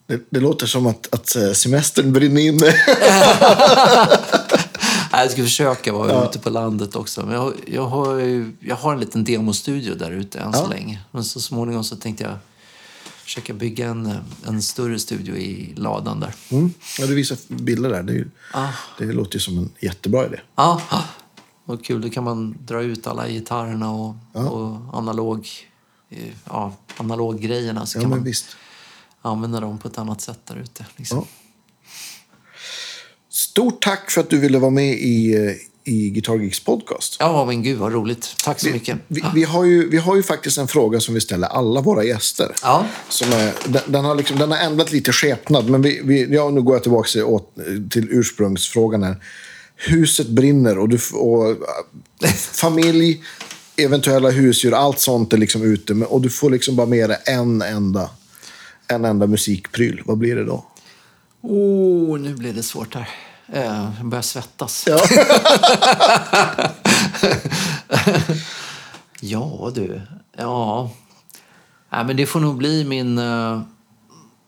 Det, det låter som att, att eh, semestern brinner inne. Jag ska försöka vara ute på landet också. Men jag, jag, har, jag har en liten demostudio där ute än så länge. Men så småningom så tänkte jag försöka bygga en, en större studio i ladan där. Mm. Ja, du visar bilder där. Det, är Ah. det låter ju som en jättebra idé. Ja, vad kul. Då kan man dra ut alla gitarrerna och, och analog, eh, ja, analoggrejerna. Så Ja, kan man visst. använda dem på ett annat sätt där ute. Liksom. Ja. Stort tack för att du ville vara med i, eh, i Guitar Geeks podcast. Ja, men gud vad roligt. Tack så mycket. Vi, vi, har ju, vi har ju faktiskt en fråga som vi ställer alla våra gäster. Ja. Som är, den, den, har liksom, den har ändrat lite skepnad, men vi, vi, ja, nu går jag tillbaka till, åt, till ursprungsfrågan här. Huset brinner och, du, och familj, eventuella husdjur, allt sånt är liksom ute. Och du får liksom bara med dig en enda, en enda musikpryl. Vad blir det då? Oh, nu blir det svårt här. Eh, Jag börjar svettas. Ja. Ja, du. Ja. Nej, men det får nog bli min uh,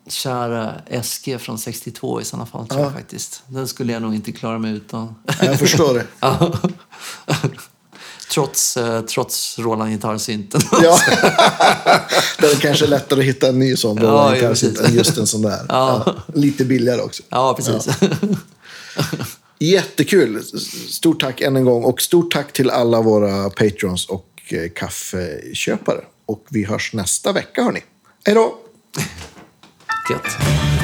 kära SG från 62 i sådana fall, tror jag faktiskt. Den skulle jag nog inte klara mig utan. Jag förstår det. Ja. trots, eh, trots Roland gitarrsynten. Ja. det är kanske lättare att hitta en ny sån Ja, ja, kanske precis. än just en sån där. Ja. Lite billigare också. ja, precis. Jättekul. Stort tack än en gång. Och stort tack till alla våra patrons och eh, kaffeköpare. Och vi hörs nästa vecka, hörni. Hej då! Gött.